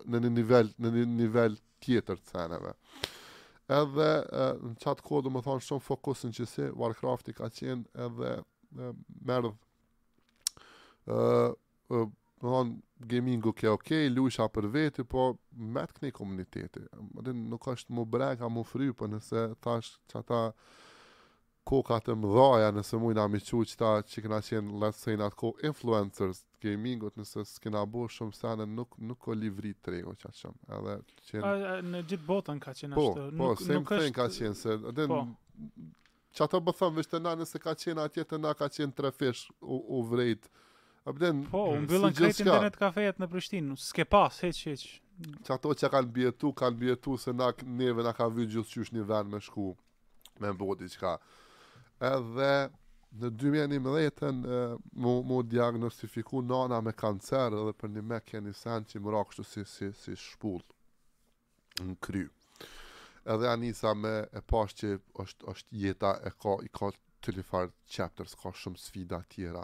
në një nivel, në një nivel tjetër të seneve. Edhe në qatë kohë domethonë shumë fokusin që si Warcrafti ka qenë edhe m'erdh domethonë gamingu ke ok, lujsha për veti, po me të këni komuniteti. Më dhe nuk është me u brag, me u fry, për po nëse thashë qata koka të mëdhaja nëse mujna m'i qujt qata që kena qenë let's say nat kohë influencers t'gamingut nëse s'kena bo shumë sene nuk nuk ka livrit tregu qaq shumë edhe qenë A, a, në gjithë botën ka qenë po, ashtu. po nuk, same nuk thing është ka qenë se edhe Po. qato po thom veç te na nëse ka qenë atje te na ka qenë trefish u, u vrejt a din, Po, u mbyllën si krejt gjithçka. internet kafejet në Prishtinë. S'ke pas hiç hiç. qato që kanë mbijetu, kanë mbijetu se na, neve na ka vyjt gjithqysh një vend me shku. me bo diçka. Edhe në 2011-ën m'u, m'u diagnostifiku nana me kancer edhe përnime ke një sen që më ra kështu si, si, si shpull në kry. Edhe e nisa me, e pashë që është, është jeta e ka, i ka të një farë chapters, ka shumë sfida tjera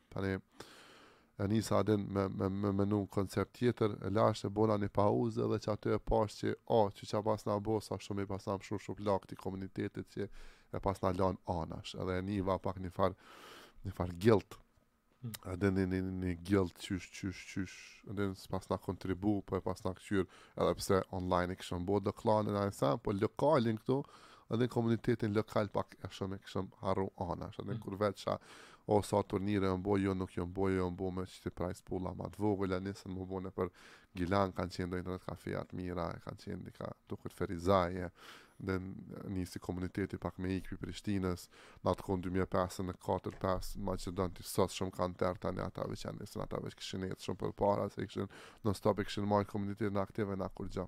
Tani, e nisa a din me, me, me menu në koncept tjetër, e lashë, e bona një pauze dhe qaty e pashë që, o, oh, çka pasna bo, sa shumë i pasna lëshu shumë lakë të komunitetit që e pasna lanë anash, edhe e niva pak një farë, një farë guilt, a din, një një guilt qysh, qysh, qysh, a din, pasna kontribu, po e pasna këqyr, edhe pse online e kishëm bo dhe klanin a nësa, po lokalin këtu, a din, komunitetin lokal pak a shumë e kishëm harru anash, a din, kur veç a, O sa turnire jon bo jo nuk jon bo jo jon bo me qit prejs pulla ma të vogla nisën mu bo nëpër Gjilan kan qenë do internet kafejat e mira e kan qenë dikund te Ferizaj edhe nisi komuniteti pak me ik prej Prishtinës në atë kohë në 2005 në 4 5 Maqedont ishin shumë kanter tani ata veç ja nisën ata veç kishin ec shumë përpara se kishin nonstop e kishin marrë komunitetin aktiv e na kur gjë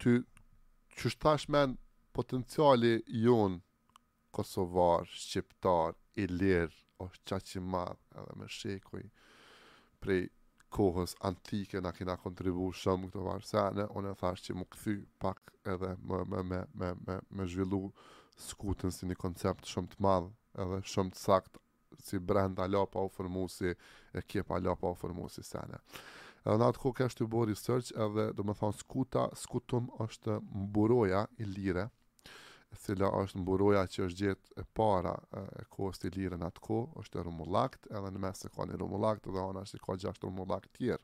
Ty, qysh thash men potenciali jonë kosovar, shqiptar, ilir, është qaq i madh edhe me shekuj prej kohës antike na kena kontribu shumë n'këto far sene, unë e thash që mu këthy pak edhe me, me, me, me, me, me zhvillu skutën si një koncept shumë të madh edhe shumë të sakt si brenda ala pa u formu si ekip ala pa u formu si sene. Edhe në atë kohë kesh tu bo research edhe do më thonë skuta, skutum është mburoja ilire, e cila është mburoja që është gjet e para e kohës ilire në atë kohë, është e rumullakt, edhe në mes e ka një rumullakt, edhe anash i ka gjashtë rumullakt tjera.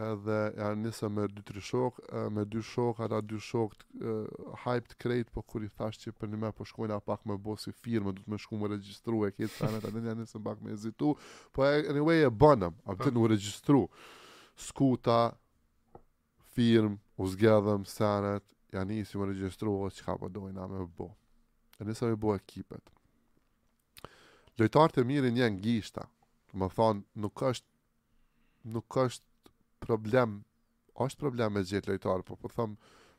edhe ja nisa me dy tri shok me dy shok ata dy shok hype krejt po kur i thash që përnime po shkojna pak me bo si firmë duhet me shku me regjistru e këto senet ata ja nisën pak me ezitu po anyway e bënëm a për të u regjistru skuta firmë u zgjedhëm senet ja nisi me regjistru o qka po dojna me bo e nisa me bo ekipet lojtarët e mirë njehen n'gishta domethënë nuk është nuk është problem, është problem me gjet lojtarë, po po thom,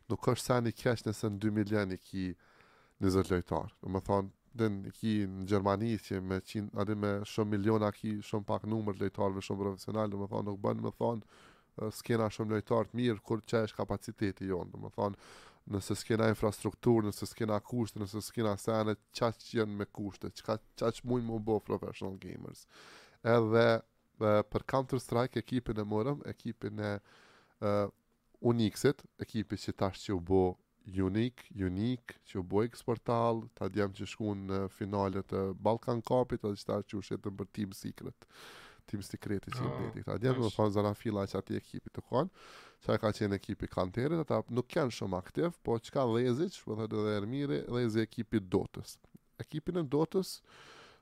nuk është sa me i kesh nëse në 2 milion i ki 20 lojtarë. Domethënë, edhe e ki në Gjermani që me, qin, edhe me shumë miliona ki shumë pak numër lojtarëve shumë profesional, domethënë, nuk bon me thonë, s'kena shumë lojtarë të mirë, kur qaq është kapaciteti jonë, domethënë, nëse s'kena infrastrukturë, nëse s'kena kushte, nëse s'kena sene, qata që jen me kushte, qka Qa që mujnë mu bo professional gamers. Edhe për Counter Strike ekipin e morëm, ekipin e uh, Unixit, ekipi që tash që u bo Unique, Unique, që u bo eksportal, ata djem që shkun në finalet të Balkan Cupit, edhe qata që u shitën për Team Secret. Team Secret i që oh, i ata djem, domethënë zara fila qaty ekipi të konë, që ka qenë ekipi kanterit, ata nuk janë shumë aktiv, po që ka lezi, domethënë edhe Ermiri, lezi ekipi Dotës. ekipin e Dotës,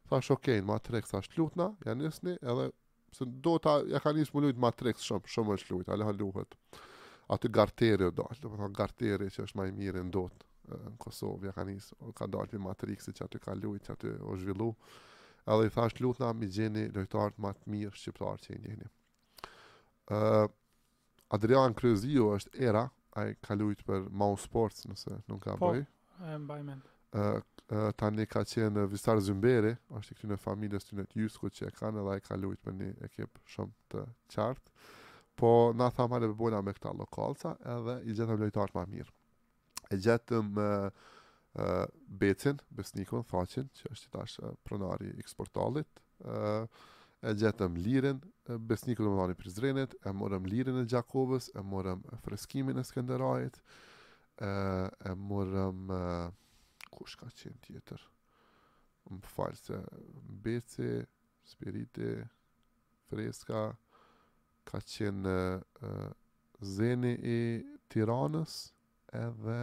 thash ok, në Matrix, thash lutna, ja nisni, edhe se Dota ja ka nisë mu lujtë n'Matrix shumë, shumë është lujtë, ala luhet. Aty Garteri o dalë, do më thonë Garteri që është ma i miri në Dotë në Kosovë, ja ka nisë, o ka dalë prej Matrixi qaty ka lujtë, qaty o zhvillu. Edhe i thash lutna, mi gjeni lojtarët ma të mirë shqiptarë që i njeni. Uh, Adrian Kryeziu është era, ai ka lujt për Mousesports, nëse nuk gaboj. Po, e mbaj mend. Ë tani ka qenë Visar Zymberi, është i këtyne familjes tyne të Jyskut që e kanë edhe ai ka lujt për një ekip shumë të qartë. Po na thamë hajde po bojna me këta lokalca edhe i gjetëm lojtarët ma të mirë. e gjetëm me uh, Becin, Besnikun, Thaqin, që është tash uh, pronari i eksportalit, uh, e gjetëm Lirin, uh, Besniku domethanë i Prizrenit, e morëm Lirin e Gjakovës, e morëm Freskimin e Skenderajt, uh, e morëm, uh, kush ka qenë tjetër, më fal se Beci, Spiriti, Freska, ka qenë Zeni i Tiranës edhe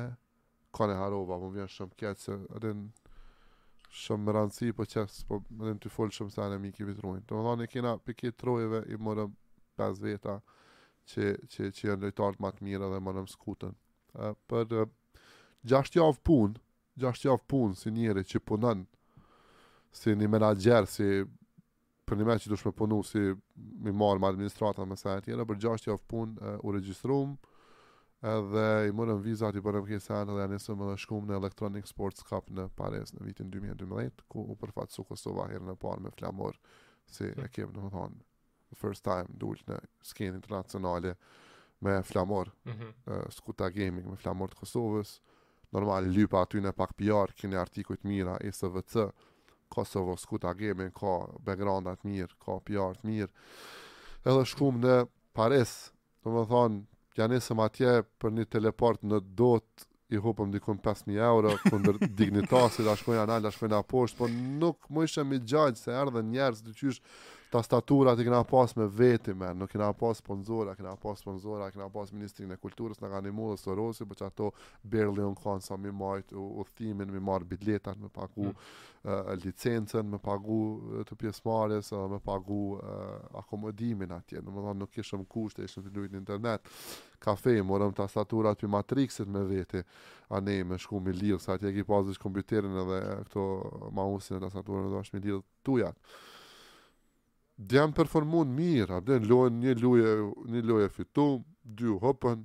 kanë harrova, më vjen shumë keq se janë shumë me rëndësi, po qes, po rri tu folë shumë sa në mi kemi të rojnë. Domethanë, e kena prej krejt trojeve, i morëm 5 veta që, që, që janë lojtarët ma të mirë dhe morëm Skutën. Uh, për uh, 6 javë punë, 6 javë punë si njeri që punon si një menaxher, si për një mes që dush me punu si m'u marrë me administrata me sene tjera, për gjashtë javë punë, u regjistrum, edhe i morëm vizat, i bomë krejt senet edhe ja nisëm edhe shkum në Electronic Sports Cup në Paris në vitin 2012, ku u përfaqësu Kosova herën e parë me flamur, si e kem, domethanë, first time dul në skenë internacionale me flamur, mm -hmm. uh, Skuta Gaming me flamur të Kosovës, Normal lypa atyne pak PR kini artikuj të mirë ESWC Kosovo Skuta Gaming ka background të mirë ka PR të mirë edhe shkum në Paris domethanë ja nisëm atje për një teleport në Dota i hupëm dikun 5.000 euro kundër Dignitasit a shkojna nalt a shkojna poshtë po nuk mujshe m'i gjajtë se erdhën njerëz të qysh tastaturat i kena pas me veti me nuk kena pas sponsora kena pas sponsora kena pas Ministrinë e Kulturës na ka ndihmu dhe Sorosi po qato barely u kanë sa m'i majtë udhëtimin, m'i marrë biletat, me pagu mm. uh, licencën, me pagu të pjesëmarrjes, edhe me pagu uh, akomodimin atje. Domethanë nuk kishëm kushte, ishëm tu lujt në internet kafe, morëm tastaturat prej Matrixit me vete, a ne me shku m'i lidhë, se atje ki pas veç kompjuterin edhe këto mausin e tastaturën, u dashtë m'i lidhë tujat. Djemtë performun mirë, a dhe në lojnë një lojë, një lojë fitun, dy hupën,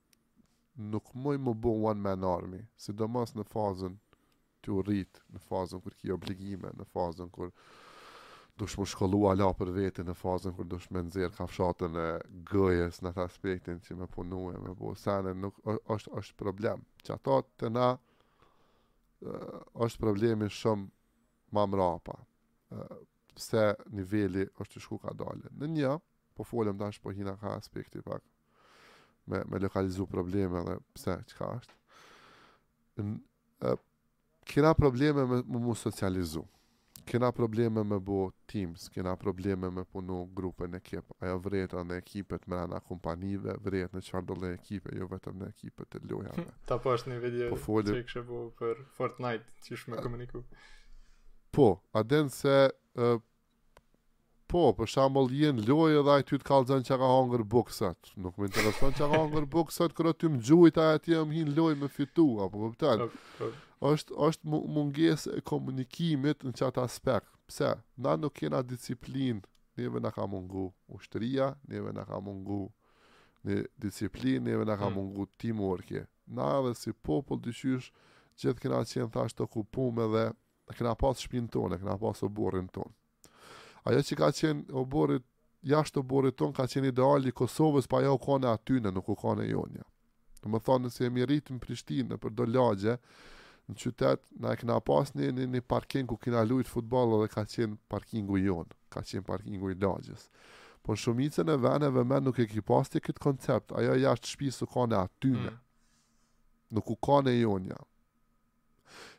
nuk mun m'u bo one man army, sidomos në fazën tu u rrit, në fazën kur ki obligime, në fazën kur dush m'u shkollu ala për vete, në fazën kur dush me nxjerr kafshatën e gojës në atë aspektin që me punu e me bo sene, nuk është, është problem. Qato tana është problemi shumë ma mrapa, pse niveli është tu shku kadalë. Në një, Po folim tash po hina kah aspekti pak me me lokalizu probleme dhe pse çka asht. Kena probleme me m'u socializu. Kena probleme me bo teams, kena probleme me punu grupe në ekip. Ajo vrehet në ekipet mrena kompanive, vrehet në çfarëdo ekipe, jo vetëm në ekipet të lojave. Tash po është një video po folim... çka është bo për Fortnite, qysh me komuniku. Po, a din se uh, Po, për shembull, je në lojë edhe ai ty të kallxon çka ka hangër bukë sot. Nuk më intereson çka ka hangër bukë sot, kur ty me gjujt ai, ti je me hi n'lojë me fitu, a po kupton? Është është mungesë e komunikimit në qat aspekt. Pse? Na nuk kena disiplinë, neve na ka mungu ushtria, neve na ka mungu një disiplinë, neve na ka hmm. mungu teamwork-i. Na edhe si popull diqysh gjithë kena qenë thjesht të shkupume dhe E kena pas shpinë tonë, e kena pas oborrin tonë. Ajo që ka qenë oborri, jashtë oborrit tonë, ka qenë ideal i Kosovës, po ajo u konë e atyne, nuk u konë e jona. Domethënë, nëse jemi rritë në Prishtinë, nëpër do lagje, në qytet, na e kena pas një, një, një parking ku kena lujtë futbol dhe ka qenë parkingu jonë, ka qenë parkingu i lagjes. Po në shumicën e veneve nuk e ki pas këtë koncept, ajo jashtë shpisë u konë e atyne, mm. nuk u konë e jona.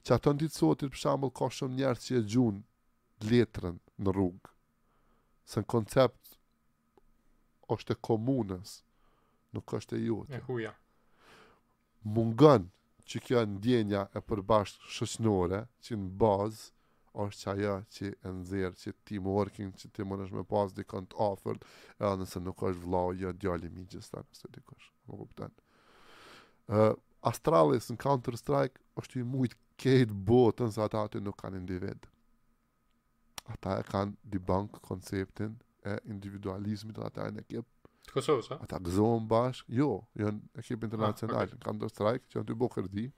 Qato në ditë t'sotit, për shambull, ka shumë njerëz që e gjunë letrën në rrugë. Se në koncept është e komunës, nuk është e jote. E huja. Mungon qikjo ndjenja e përbashkët shoqnore, që në bazë, është qajo që e nxjerr qat teamwork-in që ti munesh me pas dikon të afërt edhe nëse nuk është vllau jo djali i mixhës tan nëse diqysh më kupton uh, Astralis në Counter Strike është i mujt kejt botën se ata aty nuk kanë individë ata e kanë debunk konceptin e individualizmit ata janë ekip të Kosovës, a? ata gëzohen bashkë jo, janë ekip internacional ah, okay. Counter Strike që janë të bukër di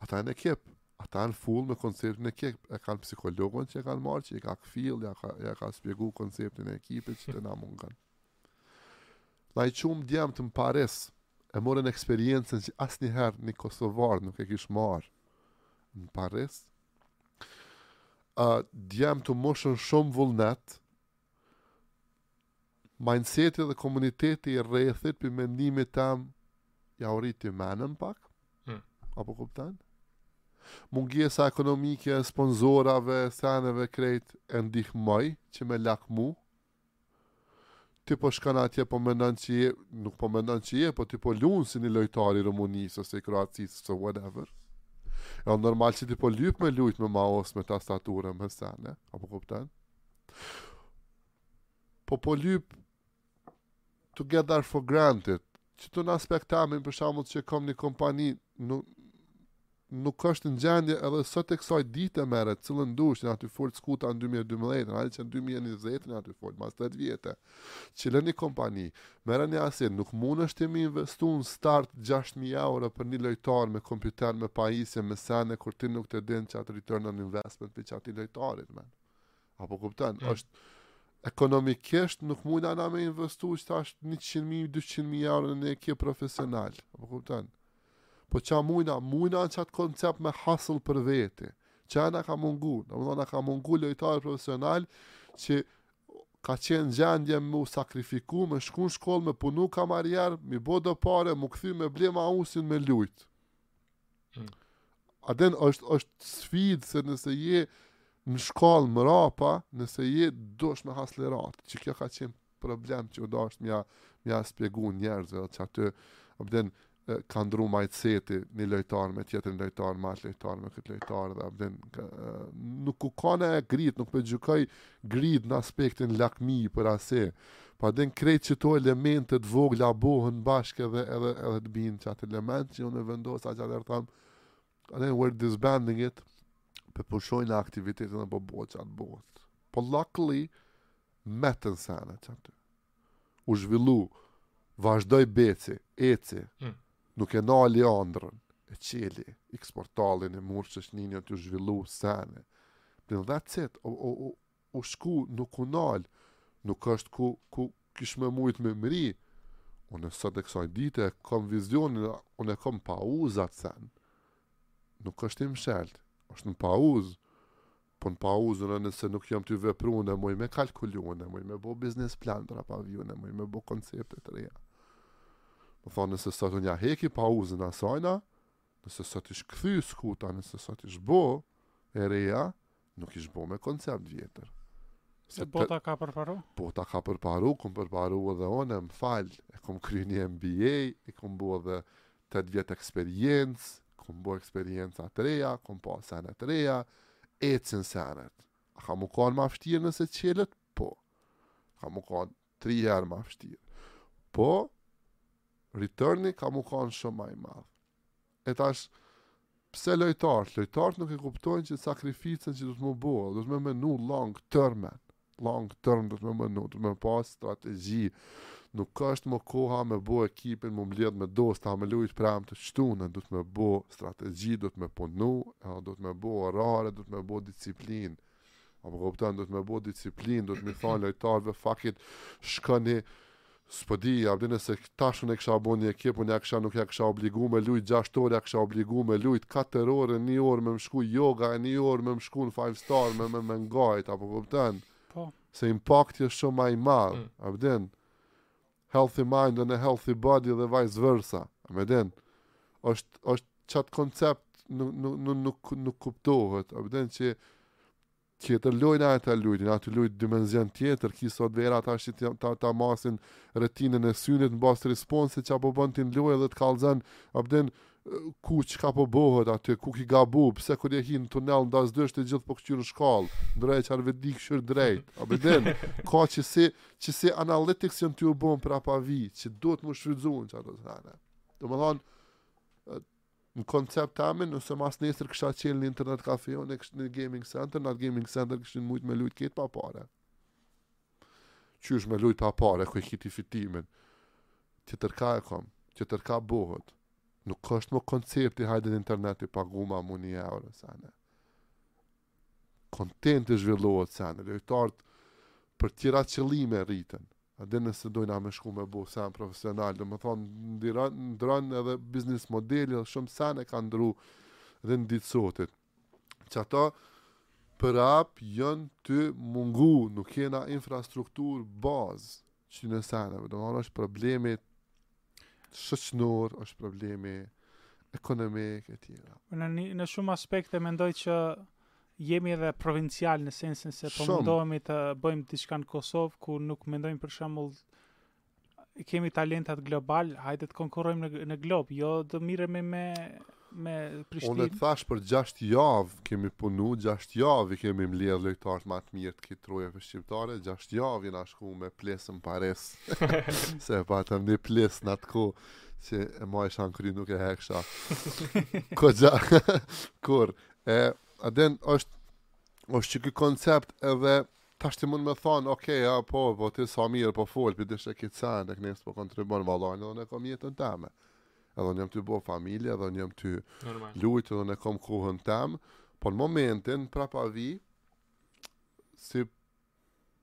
Ata janë ekip, ata janë full me konceptin ekip, e kanë psikologun që e kanë marrë, që i ka këshill, ja ka, ja ka spjegu konceptin e ekipit që te na mungon. Na i çumë djemtë në Paris, e morën eksperiencën që asnjëherë një kosovar nuk e kish marrë në Paris. Uh, djemtë, moshën shumë vullnet, Mindseti dhe komuniteti i rrethit prej mendimit tem jau rriti menën pak, hmm. a po kupton? Mungesa ekonomike, sponsorave, seneve, krejt, e ndihmoj që me lakmu, ti po shkon atje po mendon që je, nuk po mendon që je, po ti po lun si një lojtar i Rumunisë ose i Kroacisë ose whatever. Edhe normal që ti po lyp me lujt me maus me tastaturë me sene, a po kupton? Po po lyp to get that for granted. Që ti në aspekt, I mean, për shembull që kom një kompani, nuk, nuk është në gjendje edhe sot e kësaj dite merre cilën dush, jam ty folë Skuta në 2012, në halë që në 2020 jam ty folë, mas 8 vjetë, qele një kompani, merre një asi, nuk mundesh ti me i investu në start 6.000 euro për një lojtar me kompjuter, me pajisje, me sene, kur ti nuk e din qat return on investment prej qatij lojtarit, men. A po kupton, mm. është ekonomikisht nuk mujna na me investu qetash 100.000, 200.000 euro në një ekip profesional. A po kupton? Po qa mujna, mujna në qatë koncept me hustle për vete. Qa na ka mungu, domethanë ka mungu lojtarë profesional që ka qenë n'gjendje me u sakrifiku, me shku në shkollë, me punu kamarier, me i bo do pare, m'u kthy me ble mausin me lujtë. A din është është sfidë se nëse je në shkallë mrapa, nëse je dost me hustlerat, që kjo ka qenë problem që u dashtë me ja, me ja spjegu njerëzve, dhe qaty, a po din, ka ndru mindseti një lojtar me tjetër një lojtar, me atë lojtar me këtë lojtar, dhe a po din, ka, nuk u kanë greed, nuk po gjykoj greed në aspektin lakmi për asi, uh, Po a din krejt qato elemente të vogla bohen bashkë edhe edhe edhe të bijnë qat element që unë vendos atë atë tham edhe we're disbanding it p'e pushoj aktivitetin dhe po bohet qa të bohet po luckily metën sene që atë u zhvillu vazhdoi Beci eci hmm. nuk e nali andrrën e qeli XPortalin e murr që shninjë të zhvillu sene then that's it o, o, o, U shku nuk u nal, nuk është ku ku kish me mujt me mrri. Unë sot e kësaj dite kam vizionin, unë e kam n'pauzë at sen. Nuk është i mshelt, është në pauzë. Po në pauzë, nëse nuk jam ty vepru unë muj me kalkulu unë muj me bo biznes plan n'prapavi, unë muj me bo koncepte të reja. Domethonë nëse sot unë ja heki pauzën asajna, nëse sot ish kthy Skuta, nëse sot ish bo e reja, Nuk ish bo me koncept t'vjetër. Se bota ka përparu. Bota ka përparu, kom përparu edhe unë, më fal, e kom kry një MBA, e kom bo edhe 8 vjetë eksperiencë, kom bo eksperienca të reja, kom pa sene të reja, ecin senet. A ka m'u kanë ma fshtirë nëse qelet? Po. Ka m'u kanë Tri herë ma fshtirë. Po, returni ka m'u kanë shumë ma i madh. E tash, pse lojtarët? Lojtarët nuk e kuptojnë që sakrificën që duhet m'u bo, duhet me menu long termin. Long term duhet me menu, duhet me pas strategji. Nuk është mo koha me bo ekipin, m'u mbledh me dosta me lujt premte, shtunë, duhet me bo strategji, duhet me punu, duhet me bo orare, duhet me bo disiplinë. A po kupton, duhet me bo disiplinë, duhet me i thanë lojtarëve fakit shkoni S'po di, a din se tash unë e kisha bo një ekip, unë ja kisha nuk ja kisha obligu me lujt 6 orë, ja kisha obligu me lujt 4 orë, 1 orë me më shku yoga, 1 orë me më shku në 5 star me me, me ngajt, a po kupton? Po. Se impakti është shumë ma i madh, mm. a din? healthy mind and a healthy body dhe vice versa. A din, është, është qat koncept nuk, nuk, nuk, nuk, nuk kuptohet. A e din që tjetër lojë ata lujnë, ata lujnë dimension tjetër, ki softvera tash që ta, ta masin retinën e synit në bazë responsit çka po bon ti në lojë dhe të kallzon, a din, Ku çka po bohet aty, ku ki gabu, pse kur je hi në tunel në Dust dysh gjithë po kqyr në shkallë, ndroj qar vendi kqyr drejt. A din, ka qesi qesi analytics janë tu u bo prap po vi, që duhet me shfrytzu qato të dhana. Domethënë në koncept temin, nëse masnesër kisha çelë një internet kafe, jo, një kështu një gaming center, në atë gaming center kishin mujtë me lujtë krejt pa pare. Qysh me lujt pa pare, ku e kiti fitimin. Tjetërka e kom, tjetërka bohet. Nuk është mo koncepti, hajde në internet paguma mu një euro, sene. Kontenti zhvillohet, sene. Lojtarët për tjera qëllime rriten. Edhe nëse dojna me shku me bo sen profesional, domethonë, ndron edhe biznis modeli, shumë sen e ka ndru deri në ditë sotit. qato prap janë tu mungu, nuk kena infrastruktur bazë qesi seneve, domethanë është problemi shoqnor, është problemi ekonomik e tjera. Në, në shumë aspekte mendoj që jemi edhe provincial në sensin se po mundohemi të bëjmë diçka në Kosovë ku nuk mendojmë për shembull kemi talenta global, hajde të konkurrojmë në në glob, jo të merremi me me Prishtinë. Unë të thash për 6 javë kemi punu, 6 javë i kemi mbledh lojtarët më të mirë të këto troje shqiptare, 6 javë jena shku me plas në Paris. Se pa të një plesë në atë kohë që e ma isha në kry nuk e heksha. Ko gja, kur, e, a din është është qeky koncept edhe Tash ti mund me thonë, ok, a, po, po, ti sa mirë, po folë, pse s'e ki qe, nëse po kontribon, vallahi, edhe unë e kom jetën teme. Edhe unë jam tu bo familje, edhe unë jam tu lujtë, edhe unë e kom kohën teme, po në momentin, prap po vi, si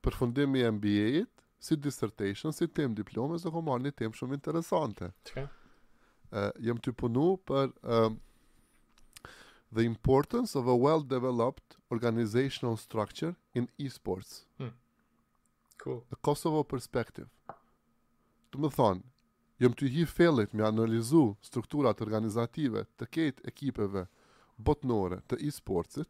përfundim i MBA-it, si dissertation, si temë diplomës, e kom marrë një temë shumë interesante. Çka? Uh, jam tu punu për um, the importance of a well-developed organizational structure in e-sports. Hmm. Cool. A Kosovo perspective. Domethonë, jam tu hi fellë me analizu strukturat organizative të krejt ekipeve botnore të e-sportsit,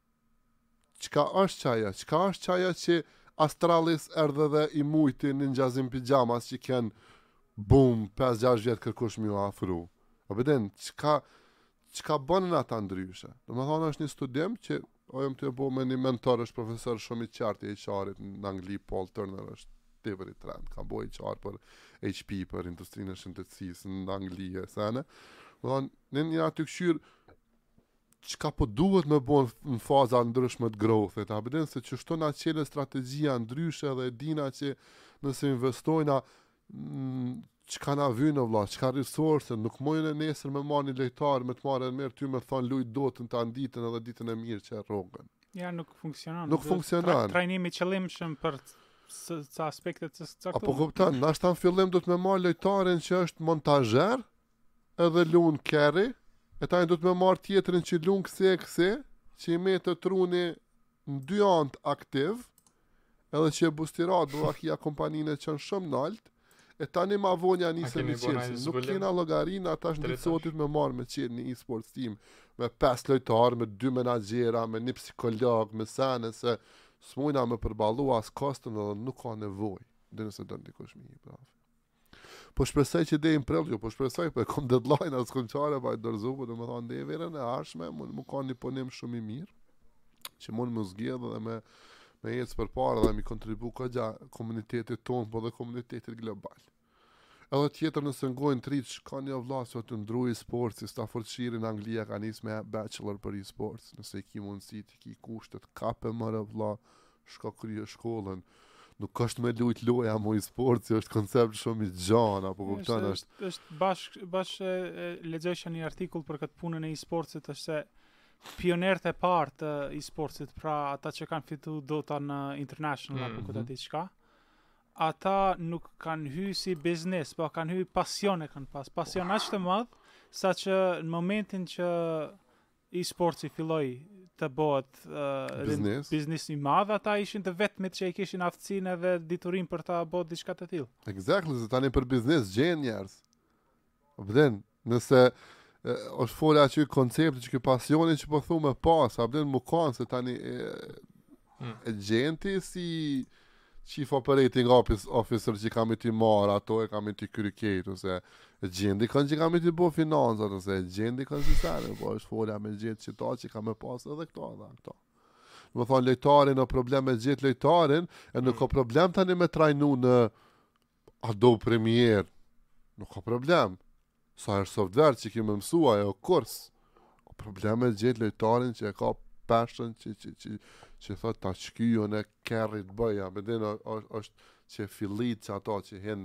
Çka është qaja? Çka është qaja që Astralis erdh edhe i mujti Ninjas in Pyjamas që kenë bum pesë gjashtë vjet kërkush me ju afru. A pe din, çka çka bënin ata ndryshe? Domethonë është një studim që jam tu bo me një mentor është profesor shumë i çartë i HR-it në Angli Paul Turner është tepër i trentë ka bo HR për HP për industrinë e shëndetësisë në Angli e sene. Domethonë në një aty këshir Çka po duhet me bo në faza ndryshme të growth-it, a pe din se qështu na çelet strategjia ndryshe dhe e dina qe nëse investojna çka na vyn o vlla, çka resource, nuk mujna nesër me marr një lojtar me të marr edhe mirë ty me thanë luj Dotën tanë ditën edhe ditën e mirë qe rrogën. Ja nuk funksionon. Nuk funksionon. Trajnim i qëllimshëm për ca aspekte të caktuara. A po kupton, ndoshta në fillim duhet me marr lojtarin që është montazher, edhe lun carry e tani duhet me marr tjetrin që lun kësi e kësi që i metet truni në dy anët aktiv edhe që e bustirat bëva kia kompaninë e çon shumë nalt e tani ma vonja nis me çel si nuk kena llogari na tash në sotit me marrë me çelë një e-sports team me 5 lojtarë, me 2 menaxhera, me një psikolog, me sene se s'mujna me përballu as kostën dhe nuk ka nevojë dhe nëse don dikush mi i prafi Po shpresoj që deri në prill, jo, po shpresoj, po e kam deadline s'kam çare pa e dorëzu, po domethënë deri verën e ardhshme, mun me kanë një punim shumë i mirë që mund me zgjedh dhe me me ecë përpara dhe mi kontribu këgja komunitetit tonë, po dhe komunitetit global. Edhe tjetër nëse ngojnë të rijtë, ka një vlasë të ndru e-sports, si Staffordshire në Angli ka nisë me bachelor për e-sports, nëse i ki mundësi, i ki kushtet, kape more vlla, Shko kryje shkollën. Nuk është me lujt loja mo e-sport, është koncept shumë i gjanë, a po kupton është. Është, është bashk, bashk lexojsha një artikull për këtë punën e e-sportsit, është se pionerët e parë të e-sportsit, pra ata që kanë fitu Dota në International, mm -hmm. apo këtë mhm. diçka, ata nuk kanë hy si biznes, po kanë hy pasion e kanë pas. Pasion wow. aq të madh, sa që në momentin që e-sporti filloi të bëhet uh, biznes i madh, ata ishin të vetmit që i kishin aftësinë edhe diturinë për ta bërë diçka të tillë. Exactly, se tani për biznes gjen njerëz. A pe din se është fora aty koncepti që ky pasioni që po thu me pas, a pe din me kanë se tani e, hmm. e gjen ti si Chief operating opis officer që ka me t'i marrë ato e ka me t'i kry krejt ose e gjen dikan që ka me t'i bo financat ose e gjen dikan si sene po është forja me gjet qëta që ka me pas edhe këta edhe këta Domethonë lojtarin o problem me gjet lojtarin e nuk o problem tani me trajnu në Adobe Premiere, nuk ka problem. Sa është software që kemi mësua e o kurs. O problem me gjet lojtarin që e ka passion që, që, që, që thot ta shkyu në kërrit bëja. Me dhe në është që fillit që ato që hen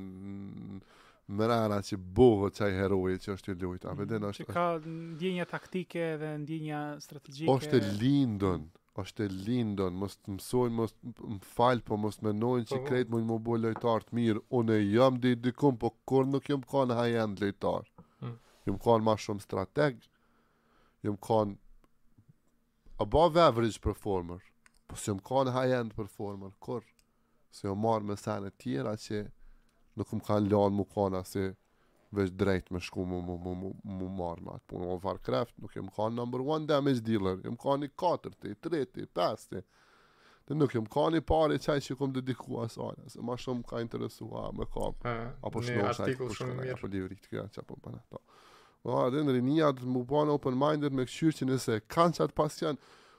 mërara që bohet qaj hero që është i lujta. Me dhe në është... Që ka ndjenja taktike dhe ndjenja strategike. është e lindun. Mm Është e lindun, mos të mësojnë, mos më fal, po mos të menojnë që po, po. krejt mun mu bo lojtar të mirë. Unë jam deri dikun, po kurrë nuk jam kanë high-end lojtar. Hmm. Jam kanë ma shumë strateg, jam kanë above average performer, po s'jam kanë high-end performer, kur? Se jam marrë me sene tjera që nuk më kanë lanë mu kanë asë veç drejt me shku mu, mu, mu, mu, mu marrë me atë punë. Of Warcraft, nuk jam kanë number one damage dealer, jam kanë i katërti, i treti, i pesti. Dhe nuk jam kanë i pari qaj që kom dediku asajna, se ma shumë m'ka interesu me kam. Ha, apo shumë shumë shumë shumë shumë mirë. Apo livri këtë kja që apo përna. Po. O, dhe në rinia të më banë open-minded me kqyr që nëse kanë qatë pasion,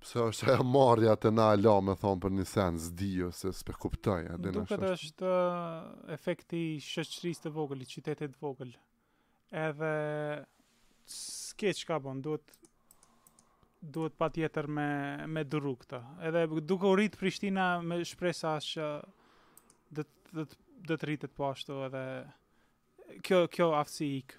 Pse është ajo marrja te na la me thonë për një sen, s'di ose s'pe kuptoj. Më duket është, është uh, efekti i shoqërisë të vogël, i qytetit t'vogël. Edhe s'ke çka bon, duhet duhet patjetër me, me duru këta. Edhe duke u rritë Prishtina me shpresë që do të rritet po ashtu edhe kjo, kjo aftësi ikë.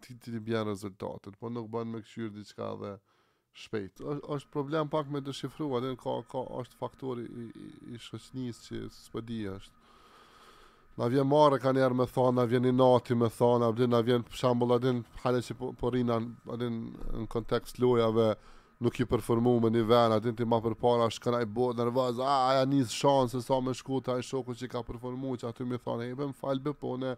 Ti t'i bjen rezultatet, po nuk bën me kqyr diçka dhe shpejt. Është problem pak me deshifruar, atë ka ka është faktori i i, i shoqnisë që s'po di është. Na vjen marre kanjiherë me thonë, na vjen inati me thonë, a na vjen për shambull, a din hale që po, po rina, a din në kontekst lojave, nuk i përformu me një ven, a din ti ma përpara, është kon aj bo nervoz, a, a ja njës shansë, sa me shku te ai shoku që i ka përformu, qaty me i thonë, ej m'fal be, po ne,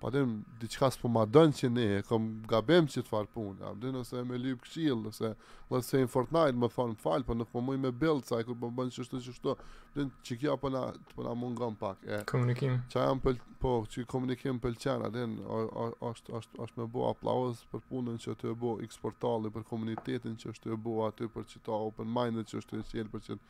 Pa dhe diçka s'po ma dënë që ne, e kom gabim qet farë punë, a din nëse me lypë këshilë, nëse dhe se në Fortnite me thonë fal, po nuk po mujë me build, sa e kur po bënë qështu qështu, dhe qekjo po na, po na mungon pak, e... Komunikim. Qa jam pël, po, që komunikim pël qenë, a din është, është, është me bo aplauz për punën që tu e bo X-portali, për komunitetin që është tu e bo aty, për qeta open minded që është tu e çelë, për që të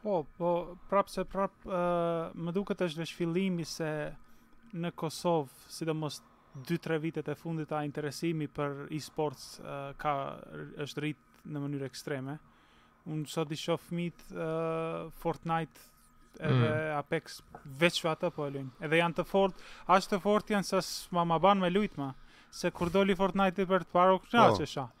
Po, po, prapë se prapë, më duket është veç fillimi se në Kosovë, sidomos 2-3 vitet e fundit a interesimi për e-sports ka është rrit në mënyrë ekstreme. Unë sot i shoh fmit uh, Fortnite edhe mm. Apex veç atë po e lujnë. Edhe janë të fort, aq të fort janë sa s'ma ban me lujtë ma. Se kur doli Fortnite-i për të parë, u knaqsha, po.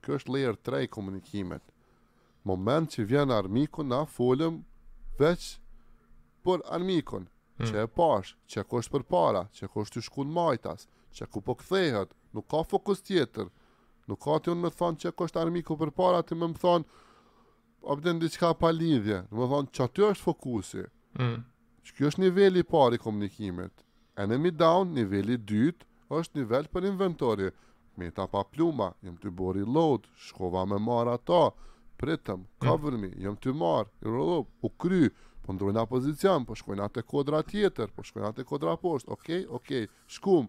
Ky është layer tre i komunikimit. Moment që vjen armiku na folëm veç për armikun, hmm. që e pash, qe ku ësht përpara, qe ku ësht tu shku majtas, qe ku po kthehet, nuk ka fokus tjetër. Nuk ka ti unë me than qe ku ësht armiku përpara, ti me m'than, A po din diçka pa lidhje, domethanë qaty është fokusi. Mm. Qe kjo është niveli i parë i komunikimit. Enemy down, niveli i dytë, është nivel për inventori. Meta pa pluma, jam tu bo reload, shkova me marr ato, pritëm, mm. cover me, jam tu marr, i rëllup, u kry, po ndrojna pozicion, po shkojna te kodra tjetër, po shkojna te kodra poshtë, okej, okay, okej, okay, shkum,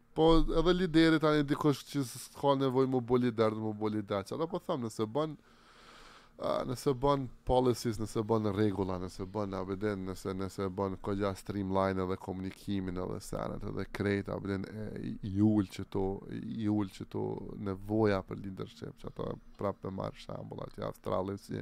Po edhe lideri tani dikush që s'ka nevojë m'u bo lider dhe m'u bo lider. Çfarë po them, nëse bën nëse bën policies, nëse bën rregulla, nëse bën a po din, nëse nëse bën goxha streamline edhe komunikimin edhe senet edhe krejt a po din e i ul qato, i ul qato nevoja për leadership, qato prapë me marrë shembull atje Australi si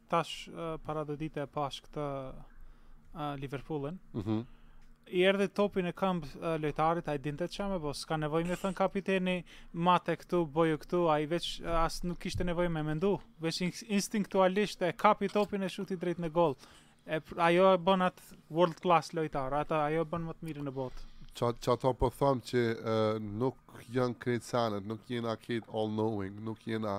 Tash para dy ditë e pash këtë uh, Liverpoolin. Mhm. Mm I erdhi topi në këmbë uh, lojtarit, ai dinte çfarë me bo, s'ka nevojë me than kapiteni, mate këtu, boje këtu, ai veç uh, as nuk kishte nevojë me mendu, veç instinktualisht e kapi topin e shuti drejt në gol. E ajo e bën atë world class lojtar, ata ajo e bën më të mirë në botë. Qat qata po thom që uh, nuk janë krejt nuk janë atë all knowing, nuk janë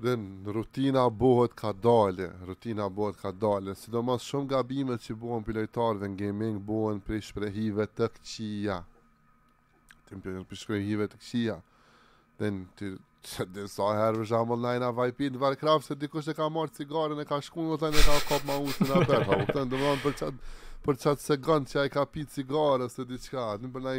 Dhe rutina bohet kadale, rutina bohet kadale, sidomos shumë gabimet që bohen prej lojtarëve në gaming bohen prej shprehive të këqija. Të më prej shprehive të këqija. Dhe në të që dhe sa herë për shembull na i na wipe në Warcraft se dikush e ka marrë cigaren e ka shku në të e ka kap mausin apet, ha, u të ndërën për qatë për qat sekondë që ai ka pi cigare ose diçka, në për naj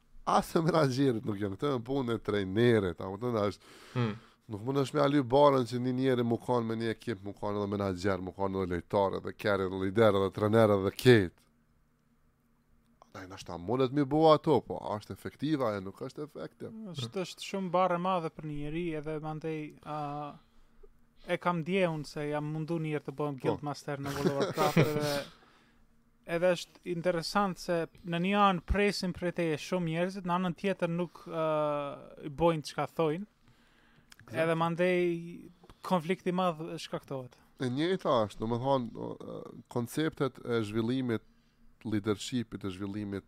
Ose menaxherit nuk janë, këto janë punë e trajnerit, a më të ndashtë. Hmm. Nuk munesh me ja lan barrën që një njeri m'u kanë me një ekip, m'u kanë edhe menaxher, m'u kanë edhe lojtar, edhe carry, edhe lider, edhe trener, edhe krejt. Ai nashta mundet m'i bo ato, po është efektive a nuk është efektive. Është është shumë barrë madhe për një njeri edhe mandej a e kam ndje unë se jam mundu një herë të bëhem po. guild master në World of Warcraft edhe Edhe është interesant se në një anë presin prej teje shumë njerëzit, në anën tjetër nuk ë bojnë çka thojnë. Edhe mandej konflikti i madh shkaktohet. E njëjta është, domethënë ë, konceptet e zhvillimit leadershipit, e zhvillimit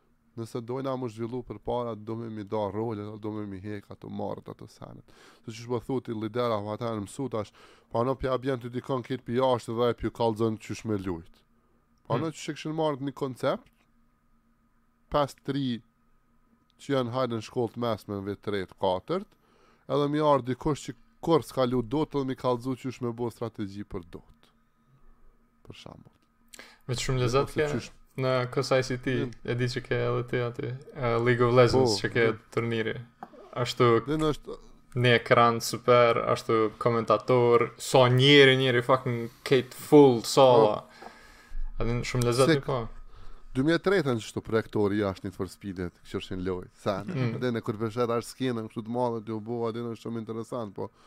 Nëse dojna m'u zhvillu përpara, do me mi da rolet, do me mi hek ato marret ato senet. Se qysh po thu ti lidera, pa ta në mësut ashtë, pa në pi bjen dikon kit prej jashtë dhe e pju kallzon qysh me lujt. Pa në hmm. që shikëshin marët një koncept, 5-3 që janë hi në shkollë të mesme në vitë 3-4, edhe mi ardhë dikush që kurrë s'ka lujt Dota edhe mi kallzu qysh me bo strategji për Dota. Për shembull. Me qenë shumë lezet ke në këtë ICT, e di që ke edhe ti aty, uh, League of Legends po, që ke turniri. Ashtu... Dhe në është... Në ekran super, ashtu komentator, sa njeri njeri fucking kejt full, sala. Po. A din shumë lezet po. 2003-ën qashtu projektori jashtë një të for speedet, kështu është një lojë, sa, mm. dhe në kur po e sheh atë skenën, kështu të madhe, tu u bo, a din shumë interesant, po, uh,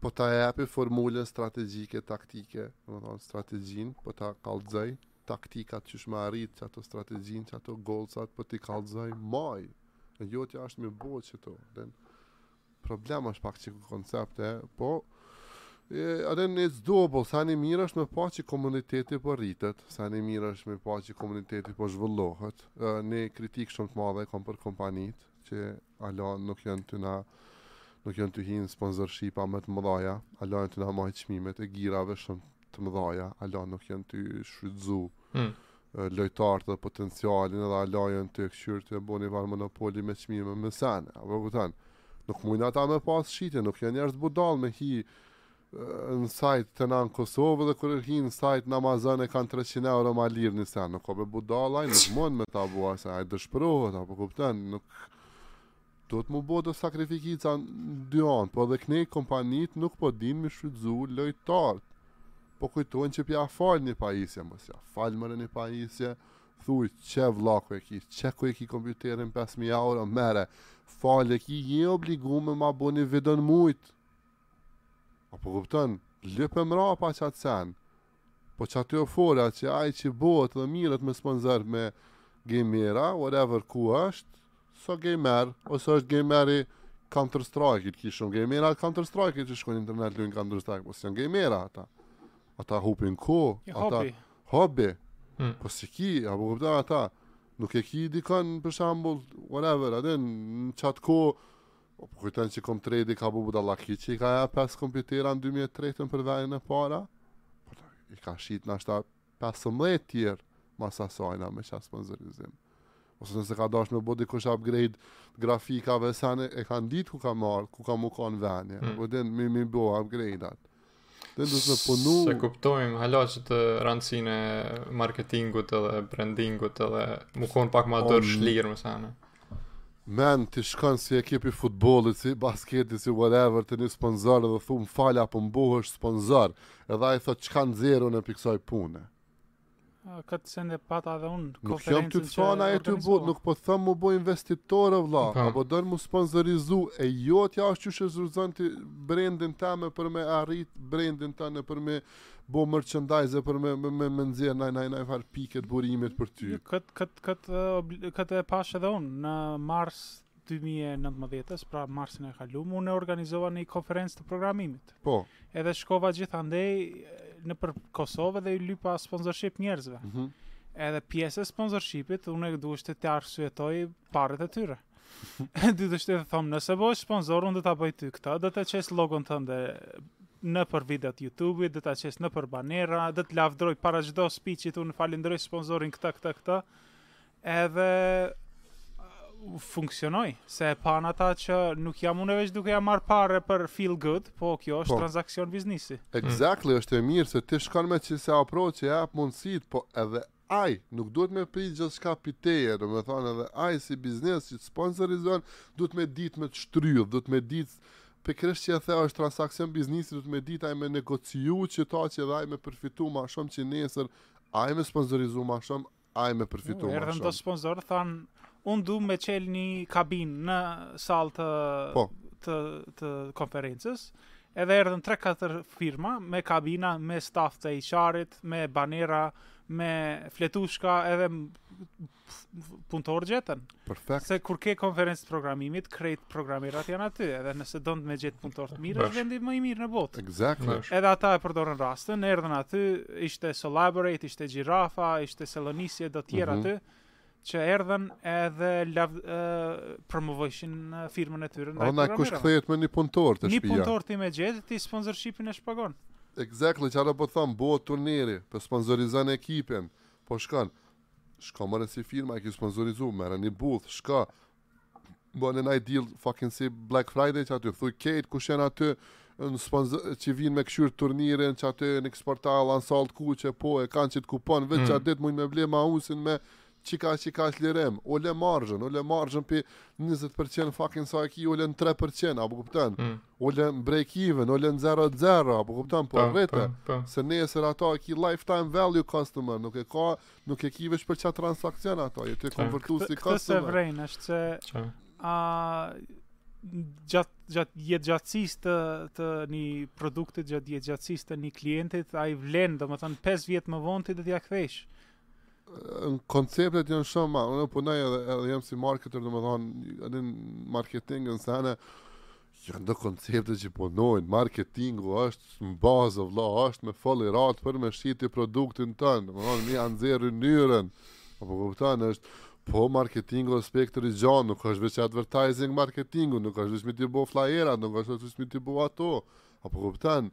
Po ta japi formulën strategjike taktike, do të thonë strategjin, po ta kallxoj taktikat qysh me arrit qato strategjin, qato golsat, po ti kallxoj maj. E jo qysh me bo qato. Din, problem është pak qi koncepte, po a din it's doable, sen i mirë është me pa që komuniteti po rritet, sen i mirë është me pa që komuniteti po zhvillohet, ni kritikë shumë të madhe kom për kompanit, që Ala nuk janë tu na nuk janë tu hi sponsorshipa ma të mëdhaja, ala janë tu i majtë çmimet e gearave shumë të mëdhaja, ala nuk janë tu i shfrytzu hmm. lojtarët edhe potencialin edhe ala janë tu e kqyrë tu bo njëfarë monopoli me çmime me sene, a po kupton, nuk mujnë ata me pas shitje, nuk jam jashtë budall me hi në sajt t'tyne në Kosovë dhe kur hin në sajt në Amazon e kanë 300 euro ma lirë një sen, nuk ka be budalla, ai nuk mund me ta bua se ai dëshpërohet, a po kupton, nuk duhet m'u bo sakrifica në dy anë, po edhe knej kompanit nuk po din me shfrytzu lojtartë, po kujtojnë që pja falë një pajisje, mos ja falë more një pajisje, thuj qe vllako e ki, qitu e ki kompjuterin 5.000 euro, merre, falë e ki, je obligu me ma bo një video n'mujtë, A po kupton, lype mrapa qat sen. Po qatje fola që ai që bëhet dhe merret me sponsor me gamera, whatever kush është, s'o gamer, ose është gameri Counter Strike, ki shumë gamera Counter Strike që shkojnë internet luajnë Counter Strike, po janë gamera ata. Ata hupin ku, ata hobi. Hobi. Hmm. Po si ki, a po kupton ata, nuk e ki dikon për shembull, whatever, a din qat kohë Po po kujtojnë që Comtrade ka bo budallaki që i ka ja 5 kompjutera në 2003 për vendin e para. Po, i ka shit nashta 15 tjerë mas asajna me qa sponsorizim. Ose nëse ka dash me bo dikush upgrade grafikave, sene e kanë ditë ku ka marr, ku ka mu kanë veni. Mm. Po din, mi mi bo upgrade-at. Ne do të punu... S'e kuptojmë hala qit rëndësinë e marketingut edhe brandingut edhe me konë pak ma dorëshlirë me sene. Mun të shkon si ekipi futbollit, si basketit, si whatever, te një sponsor edhe thu m'fal a po m'bohesh sponsor. Edhe ai thotë çka nxjerr unë pi kësaj pune. Këtë send e pata dhe unë Nuk jam ty të fana e ty bot Nuk po thom m'u bo investitor vlla, po. A po don me sponsorizu E jotja është qysh zë rritën ti brendin tan për me arrit Brendin tan për me bo merchandise Për me me, me, me nxjerrë naj naj naj farë pike t'burimit për ty Kët kët, kët, kët, e pashë edhe unë Në mars dy mijë e nëntëmbëdhjetës, pra marsin e kaluar, unë organizova një konferencë të programimit. Po. Edhe shkova gjithandej nëpër Kosovë dhe i lypa sponsorship njerëzve. Mm -hmm. Edhe pjesë e sponsorshipit, unë e duhet të të arsyetoj paret e tyre. Duhet t'i thom, nëse bohesh sponsor, unë do të bëj ty këta, do ta qes logon tënde nëpër videot e YouTube-it, do ta qes nëpër banera, do të lavdëroj para çdo speech-it, unë falënderoj sponsorin këta, këta, këta. Edhe funksionoi, se e panë ata që nuk jam unë veç duke ia marrë pare për feel good, po kjo është po, transaksion biznesi. Exactly, mm. është e mirë se ti shkon me qesi approach e hap mundësitë, po edhe ai nuk duhet me prit gjithçka pi teje, do të thotë edhe ai si biznes që sponsorizon, duhet me ditë me shtrydh, duhet me ditë pikërisht që e the është transaksion biznesi, duhet me ditë ai me negociu që ta që edhe ai me përfitu ma shumë që nesër, ai me sponsorizu ma shumë, Ai me përfitu më Erdhën do sponsorë thanë unë du me çel një kabinë në sallë të po. të të konferencës. Edhe erdhën 3-4 firma me kabina, me staf të HR-it, me banera, me fletushka, edhe punëtorë gjetën. Perfekt. Se kur ke konferencë të programimit, krejt programerat janë aty, edhe nëse do ti me gjetë punëtor të mirë, është vendi më i mirë në botë. Exactly. Edhe ata e përdorën rastin, erdhën aty, ishte Solaborate, ishte Gjirafa, ishte Celonis e, do tjera mm -hmm. aty, që erdhën edhe lav, uh, promovojshin firmën e tyre. Edhe kush kthehet me një punëtor te shtëpia. Një punëtor ti me gjetë, ti sponsorshipin e shpaguan. Exactly, çfarë po thon, bëhet turniri, po sponsorizon ekipin, po shkon. Shko merre si firma e ki sponsorizu, merre një booth, shko. Bone naj deal fucking si Black Friday qaty, thuj krejt kush janë aty, në sponsor, që vijnë me kqyrë turnirin, qaty në eksportal, në sallë t'kuqe po, e kanë qit kupon, veç mm. qat ditë mujnë me ble mausin me qikaq qikaq lirim, ule marzhën, ule marzhën pi njëzet përqind fucking sa e ki ule në 3 përqind, apo kupton? Mm. Ule në break even, ule në 0-0, apo kupton? Po, po rritë, po. se nesër ato e ki lifetime value customer, nuk e ka, nuk e ki veç për qat transakcion ato, e të konvertu si customer. Këtë s'e vrejnë, është se... Qa? A, gjatë gjat, jetëgjatësisë të, të një produktit, gjatë jetëgjatësisë të një klientit, ai vlen, domethënë, 5 vjet më vonë ti do t'ja kthejsh konceptet janë shumë ma, unë punoj edhe, edhe jam si marketer, domethonë, edhe në marketing në sene, janë do koncepte që punojnë, marketingu është në bazë, vla, është me fol rahat për me shit produktin tënd, domethonë, mi anë zërë njërën, apo kupton është, po marketingu është spektër i gjanë, nuk është veç advertising marketingu, nuk është veç me t'i bo flajerat, nuk është veç me t'i bo ato, apo kupton,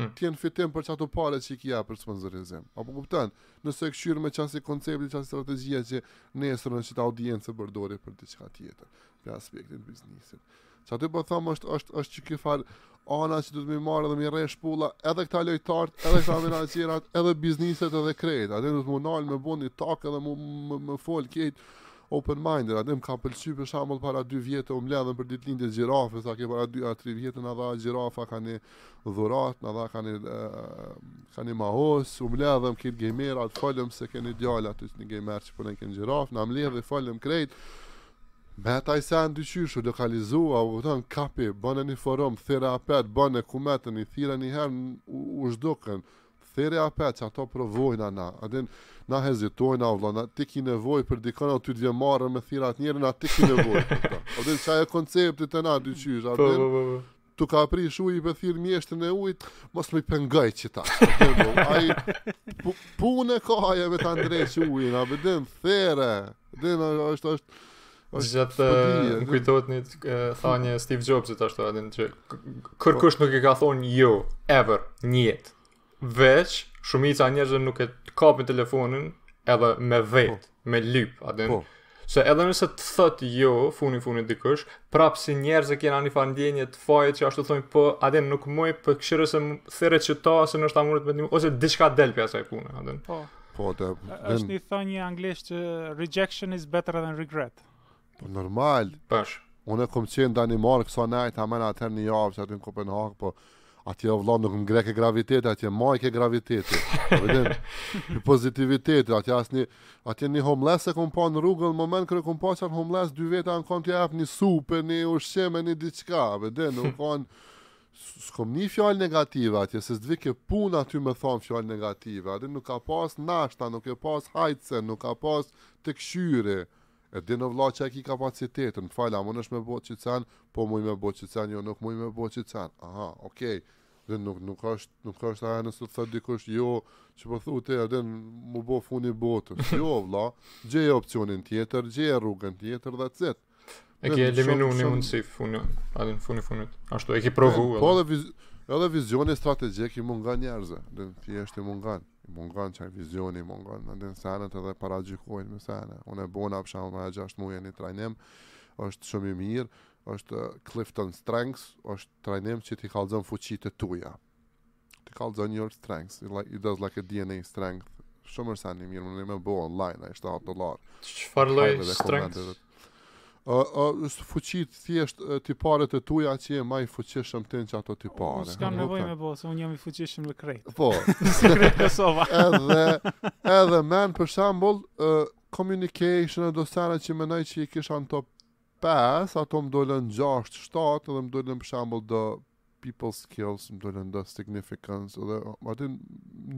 Të jenë fitim për qato pare që i ki jap për sponsorizim. Apo kupton? Nëse e kqyr me qasi koncepti, qasi strategjia që nesër unë qit audiencë e përdori për diçka tjetër, për aspektin e biznesit. Qata po them është është është që ky fal ana që duhet me marrë dhe me rreh shpulla edhe këta lojtarë, edhe këta menaxherat, edhe bizneset edhe krejt. Ata duhet m'u nal me bo një takë dhe me me, me fol krejt open minded. Atë më ka pëlqy për shembull para 2 vjetë u mbledhëm për ditëlindje Gjirafës, sa ke para 2 a 3 vjetë na dha Gjirafa ka ni dhuratë na dha ka ni ka ni maus, u mledhëm këta gejmerat, folëm se ke ni djalë aty që një gejmer që punon ke Gjirafa, na mledh dhe folëm krejt, me ta e s'e di qysh u lokalizua, u këtën kapi, bënë një forum, thirri apet, bënë kumetën, i thirre një herë, u, u zhdukën, thirri apet që ato provojnë ana, a din, na hezitojnë o vlla, na ti ki nevojë për dikon, a ty të vjen marre me thirr atë njerin, na ti ki nevojë për ta. A din, qaj koncepti, a din qysh, po, a din, po, po, t'u ka prish uji pe thirr mjeshtrin e ujit, mos me i pengoj qita. Ai, pu, punë e ka ai me ta ndreq ujin, a din, thirre, a din, është, është, Gjatë uh, kujtohet një uh, thanje Steve Jobsit ashtu a din që kërkush po. nuk i ka thonë jo ever në jetë. Veç, shumica e njerëzve nuk e kapin telefonin edhe me vet, po. me lyp, a din. Po. Se edhe nëse të thot jo, funi funit dikush, prap si njerëz që kanë një far ndjenje të fajit që ashtu thonë po, a din nuk muj po kqyr se thirre qita se nashta munet me nimu ose diçka del prej asaj pune, a din. Po. Po, të, është një thonje anglisht që rejection is better than regret. Po normal. Bash. Unë kom qenë në Danimarkë sa nejta, amen atëherë një javë qaty në Kopenhagë, po atje o vëlla nuk më grehke graviteti, atje majke graviteti. Po vetëm pozitiviteti, atje asni, atje një homeless e kom pa në rrugë në moment kur e kom pa qat homeless dy veta jan kanë tu i jap një supë, një ushqim, një diçka, vetëm nuk kanë s'kom ni fjalë negative atje, se s'vike puna aty me thonë fjalë negative, atje nuk ka pas nashta, nuk ka pas hajtëse, nuk ka pas t'kqyre, E din o vlla që e ki kapacitetin, fal a munesh me bo qit sen, po muj me bo qit sen, jo nuk muj me bo qit sen, aha, ok, din nuk nuk është nuk është ajo nëse të thot dikush jo që po thu ti din me u bo funi botës, jo o vlla, gjeje opcionin tjetër, gjeje rrugën tjetër dhe cit. E ki eliminu një mundësi funi, a din funi funit, ashtu e ki provu. Po edhe, viz, edhe vizioni strategjik i mungan njerëzve, din thjesht i mungan. I mungon qaj vizioni, i mungon a din senet edhe paragjykojnë me sene. Unë e bona para gjashtë muje një trajnim, është shumë i mirë, është Clifton Strengths, është trajnim që t'i kallzon fuqitë e tuja. T'i kallzon your strengths, it, like, it does like a DNA strength. Shumë është sen i mirë, munesh me bo online, a ishte atë dolar. Çfarë lloj strengths? është fuqitë thjesht tiparet e tuja që je ma i fuqishëm ti në qato tipare. Unë s'kam nevoj me bo, se unë jam i fuqishëm në krejt. Po. Si krejt Kosova. edhe, edhe men, për shembull, uh, communication e do sene që menoj që i kisha në top 5, ato më dolën 6, 7, edhe më dolën për shembull do people skills më dolën do significance dhe tani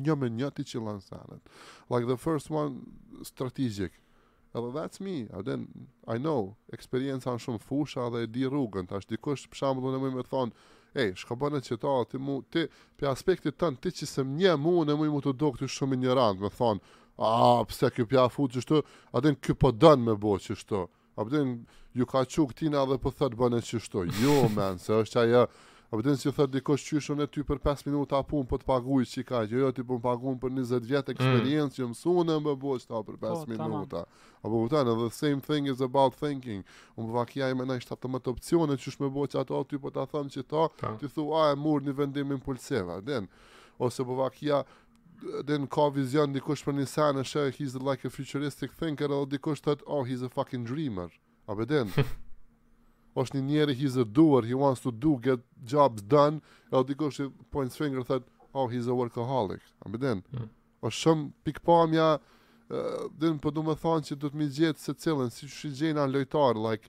një me një t'i qëllon senet like the first one strategic edhe that's me a din I know eksperienca n'shumë fusha dhe e di rrugën tash dikush për shembull unë me me thon ej shko bone qeta ti mu ti prej aspektit tan ti që s'ëm njeh mu unë muj me t'u dok ti shumë injorant me thon a pse ky po ia fut qështu a din ky po don me bo qështu A po din, ju ka çu këtina edhe për po thotë bone qështu. Jo, men, se është aja, a po din si thotë dikush qysh unë ty për 5 minuta punë për po të paguj qikaq, jo, jo, ti po m'pagun për 20 vjet mm. eksperiencë që mësuna me bo qita për 5 minuta. A po din, edhe same thing is about thinking. Unë për vakia i menoj 17 opcione qysh me bo qato, ty po ta thom qita, ti thu, a e mur një vendim impulsiv, a din. Ose për vakia, din ka vizion dikush për një sen e sheh he's like a futuristic thinker edhe dikush thot oh he's a fucking dreamer a po din është një njeri he's a doer he wants to do get jobs done edhe dikush it points finger thot oh he's a workaholic a po din mm. është shumë pikpamja din po du me thon që duhet me i gjet secilën si i gjejnë lojtar like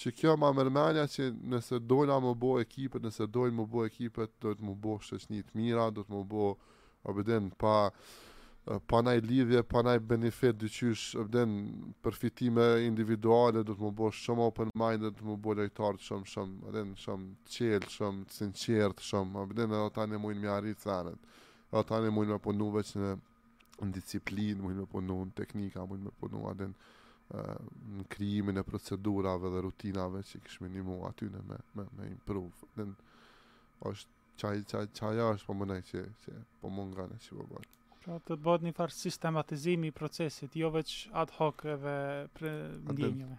Që kjo ma merr menja që nëse dojna me bo ekipet, nëse dojnë me bo ekipet, duhet me bo shoqni t'mira, duhet me bo a po din pa pa naj lidhje, pa naj benefit diqysh, a po din përfitime individuale, duhet me u bo shumë open mind, duhet me u bo lojtar të shumë, shumë, a po din shumë çelë, shumë sinqert, shumë, a po din edhe tani mujnë me i arritë senet, edhe tani mujnë me punu veç në në disiplinë, mund me punu në teknika, mund me punu, a din, në krijimin e procedurave dhe rutinave që kish me ndihmu aty në me, me, me improve. Dhe është qaj, qaj, qaj është po mendoj që, që po më nga në që po bërë. Pra të të bëhet një farë sistematizimi i procesit, jo veç ad hoc edhe prej ndjenjave.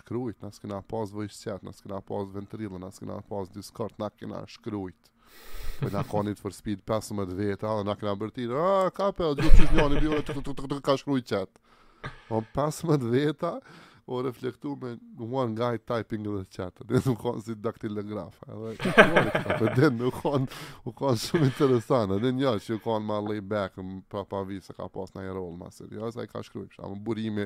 shkrujt, na s'kena pas voice chat, na s'kena pas ventrilo, na s'kena pas Discord, na kena shkrujt. Po u kanë Need for Speed 15 veta dhe na kena bërtit, a, ka pe, a gjithë që një një bjore, të të të ka shkrujt n'chat. Po 15 veta, u reflektu me one guy typing n'chat, dhe u kanë si daktilografa, edhe këtë dhe u kanë, u kanë shumë interesant, edhe një që kanë ma laid back, më pra pa vi se ka pas ni rol, ma se, jo, se ka shkrujt, shamë burimi,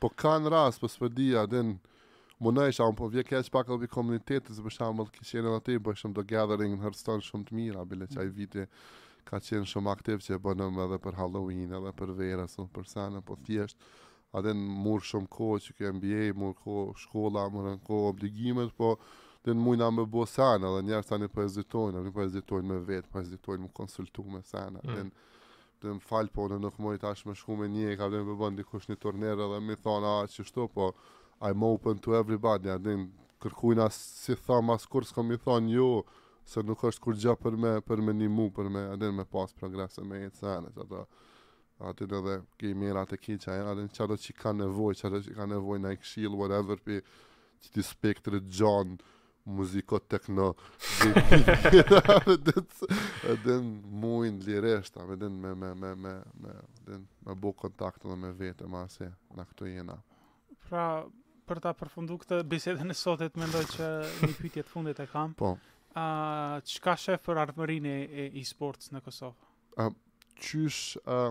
Po ka rast, po s'po di, a din, më në isha, unë po m'vjen keq pak edhe për komunitetin, se për shembull ki qenë edhe ti, bëj shumë të gathering n'Hearthstone shumë të mira, bile qaj viti ka qenë shumë aktiv që e bonëm edhe për Halloween, edhe për vera, a për sene, po thjesht, a din, merr shumë kohë që ke MBA, merr kohë shkolla, marrin kohë obligimet, po ende mujna me bo sene, dhe njerëz tani po ezitojnë, dhe po ezitojnë me vet, po ezitojnë me u konsultu me sene, mm. dhe Domethon po unë nuk muj tash me shku me njo e kallen me bën dikush një turne edhe me i thonë a qishtu po I'm open to everybody a din kërkujnë s'i thom, askujt s'kom i thonë jo se nuk është kurgjë për me për me nimu për me a din me pas progres e me jetë senës, çdo a din edhe të mira të këqija e a din çdo që ka nevoj çdo që ka nevoj naj kshill whatever pi qeti spektrit gjanë muzikë tekno edhe, a din, a din, mujn liresht a din me me me me me, a din, me bo kontakt edhe me vete masi na këto jena pra për ta përfundu këtë bisedën e sotit, mendoj që një pyetje të fundit e kam po a çka sheh për ardhmërinë e e-sports në Kosovë a qysh a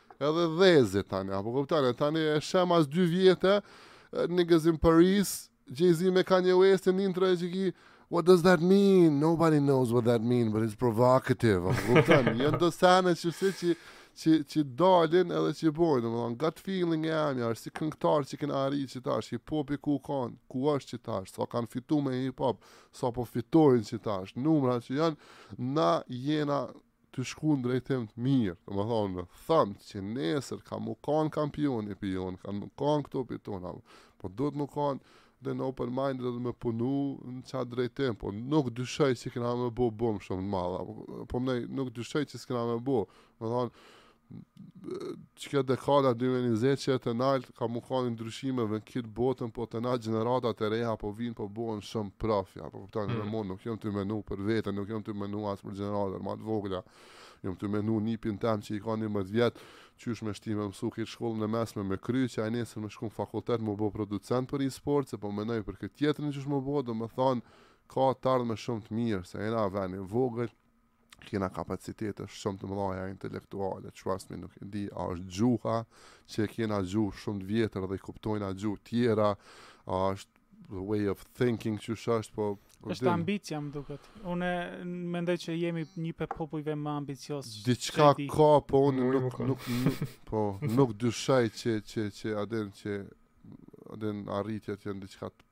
Edhe dheze, tani, a po kupton, tani e shohim mas dy vjete, Niggas in Paris, Jay-Z me Kanye West në intro e qiti, what does that mean? Nobody knows what that mean, but it's provocative. A po kupton, janë do sene qesi që, që, që dalin edhe që bojnë, domethonë, gut feeling i jemi, është si këngëtar çka kanë arrit qitash, hip-hopi ku u kanë, ku është qitash, sa kanë fitu me hip-hop, sa po fitojnë qitash, numra që janë, na jena tu shku n'drejtim të mirë, domethonë, s'them që nesër ka me u kanë kampioni prej neve, ka me u kanë këto prej tona, po duhet me kanë domethonë open mind dhe me punu në qat drejtim, po nuk dyshoj që kena me bo bum shumë të madh, po, po mendoj, nuk dyshoj që s'kena me bo, domethonë, Qekjo dekada 2020 që e të naltë, ka m'u kanë ndryshime edhe në kitë botën, po te na gjeneratat e reja, po vinë, po bohen shumë prafja, po këpëta në mm. mund, nuk jam tu menu për veten, nuk jam tu menu as për gjeneratat, ma të vogla, jam tu menu nipin tem që i ka njëmdhetë vjet, qysh me shti me mësu këtë shkollën e mesme me kry, që ai nesër me shku në fakultet, m'u bo producent për e-sport, se po menoj për këtë tjetrën qysh me bo, domethanë, ka të ardhme shumë të mirë, se jena ven i vogël, kena kapacitete shumë të mëdha intelektuale, trust me, nuk e di, a është gjuha që e kena gjuhë shumë të vjetër dhe i kuptojna gjuhë tjera, a është the way of thinking që është është, po... është din. ambicja më duket. Unë mendoj që jemi një prej popujve më ambicios. Diçka ka, po unë nuk, nuk, nuk, nuk, po, nuk dyshoj që, që, që, a din, që, a din, arritjet janë diçka të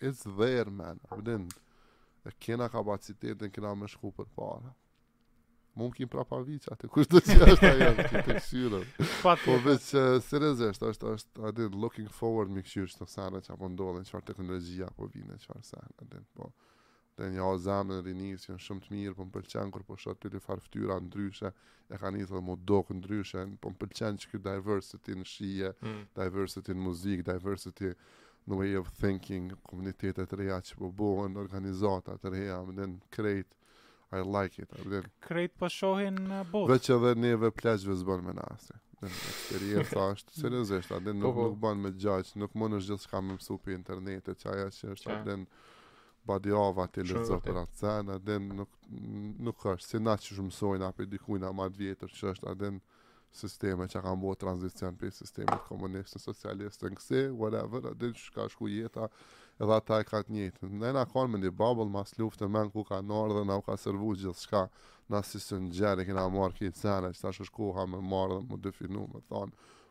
It's there, man. A din, e kena kapacitetin, kena me shku përpara. Më më kim prapa vich, atë kush të që është ajo, që të këshyre. Pa të po veç, uh, seriosisht, është, është, a din, looking forward me kqyr qito sene që a po ndodhin, çfarë teknologjia po vinë, çfarë sene, a din, po. Ja njoh zemrën rinisë jon shumë të mirë po më pëlqen kur po shoh gjithfarë ftyra ndryshe e ka nis m'u dok ndryshe po më pëlqen që ky diversity në shije mm. diversity në muzikë diversity në way of thinking komunitete të reja që po bohen organizata të reja a din krejt I like it a din krejt po shohin në uh, botë veç edhe neve pleqve s'bën me nasi eksperienca është seriozisht a din po, nuk, po. nuk bën me gjaq nuk munesh gjithçka me mësu prej internetit qajo është a din Badihava ti lexo për atë sen, a din nuk nuk është si na qysh msojna prej dikujna ma t'vjetër që është a din sisteme që kanë bërë tranzicion prej sistemit komunist në socialist në kësi, whatever, a din që ka shku jeta edhe ata e ka të njëjtë. Ne na kanë me një bubble mas lufte, man, ku kanë ardhë dhe na u ka servu gjithçka na si sungjer, kena marrë këto sene, qetash është koha me marrë edhe m'u definu me thonë,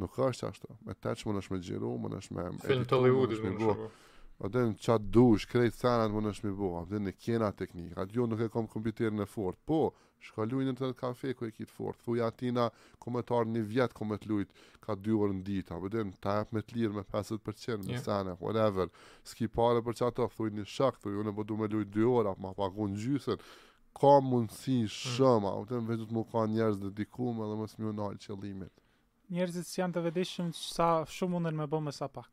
Nuk është ashtu. Me tech munesh me xhiru, munesh me... Film të Hollywoodit munesh me bo. A din, çka t'dush, krejt senet munesh me bo. A din, e kena teknikën. A jo nuk e kom kompjuterin e fortë. Po, shko luj në net kafe ku e ki të fortë. Thuj atina, kom me t'ardhë një vjet, kom me të lujt, ka dy orë në ditë. A din, ta ep ma t'lirë me 50% me yeah. sene, whatever. S'ki pare për qato, thuj një shoku, thuj unë po du me lujt dy orë, ma pagun gjysën. Ka mundësi mm. shumë, a din, veç m'u kanë njeri i dedikum edhe mos m'iu nalë qëllimit. Njerëzit s'janë të vetëdijshëm sa shumë munden me bë me sa pak.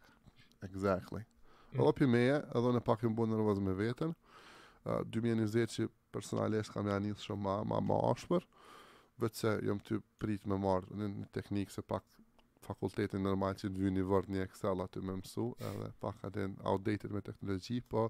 Exactly. Mm. Edhe prej meje, domethonë pak jam bo nervoz me veten, uh, 2020 që personalisht kam nisë shumë ma, ma, ma ashpër, veç se jam tu pritë me marrë një teknikë se pak fakultetin normal që të vyn një Word, një Excel aty me mësu, edhe pak a din outdated me teknologji, po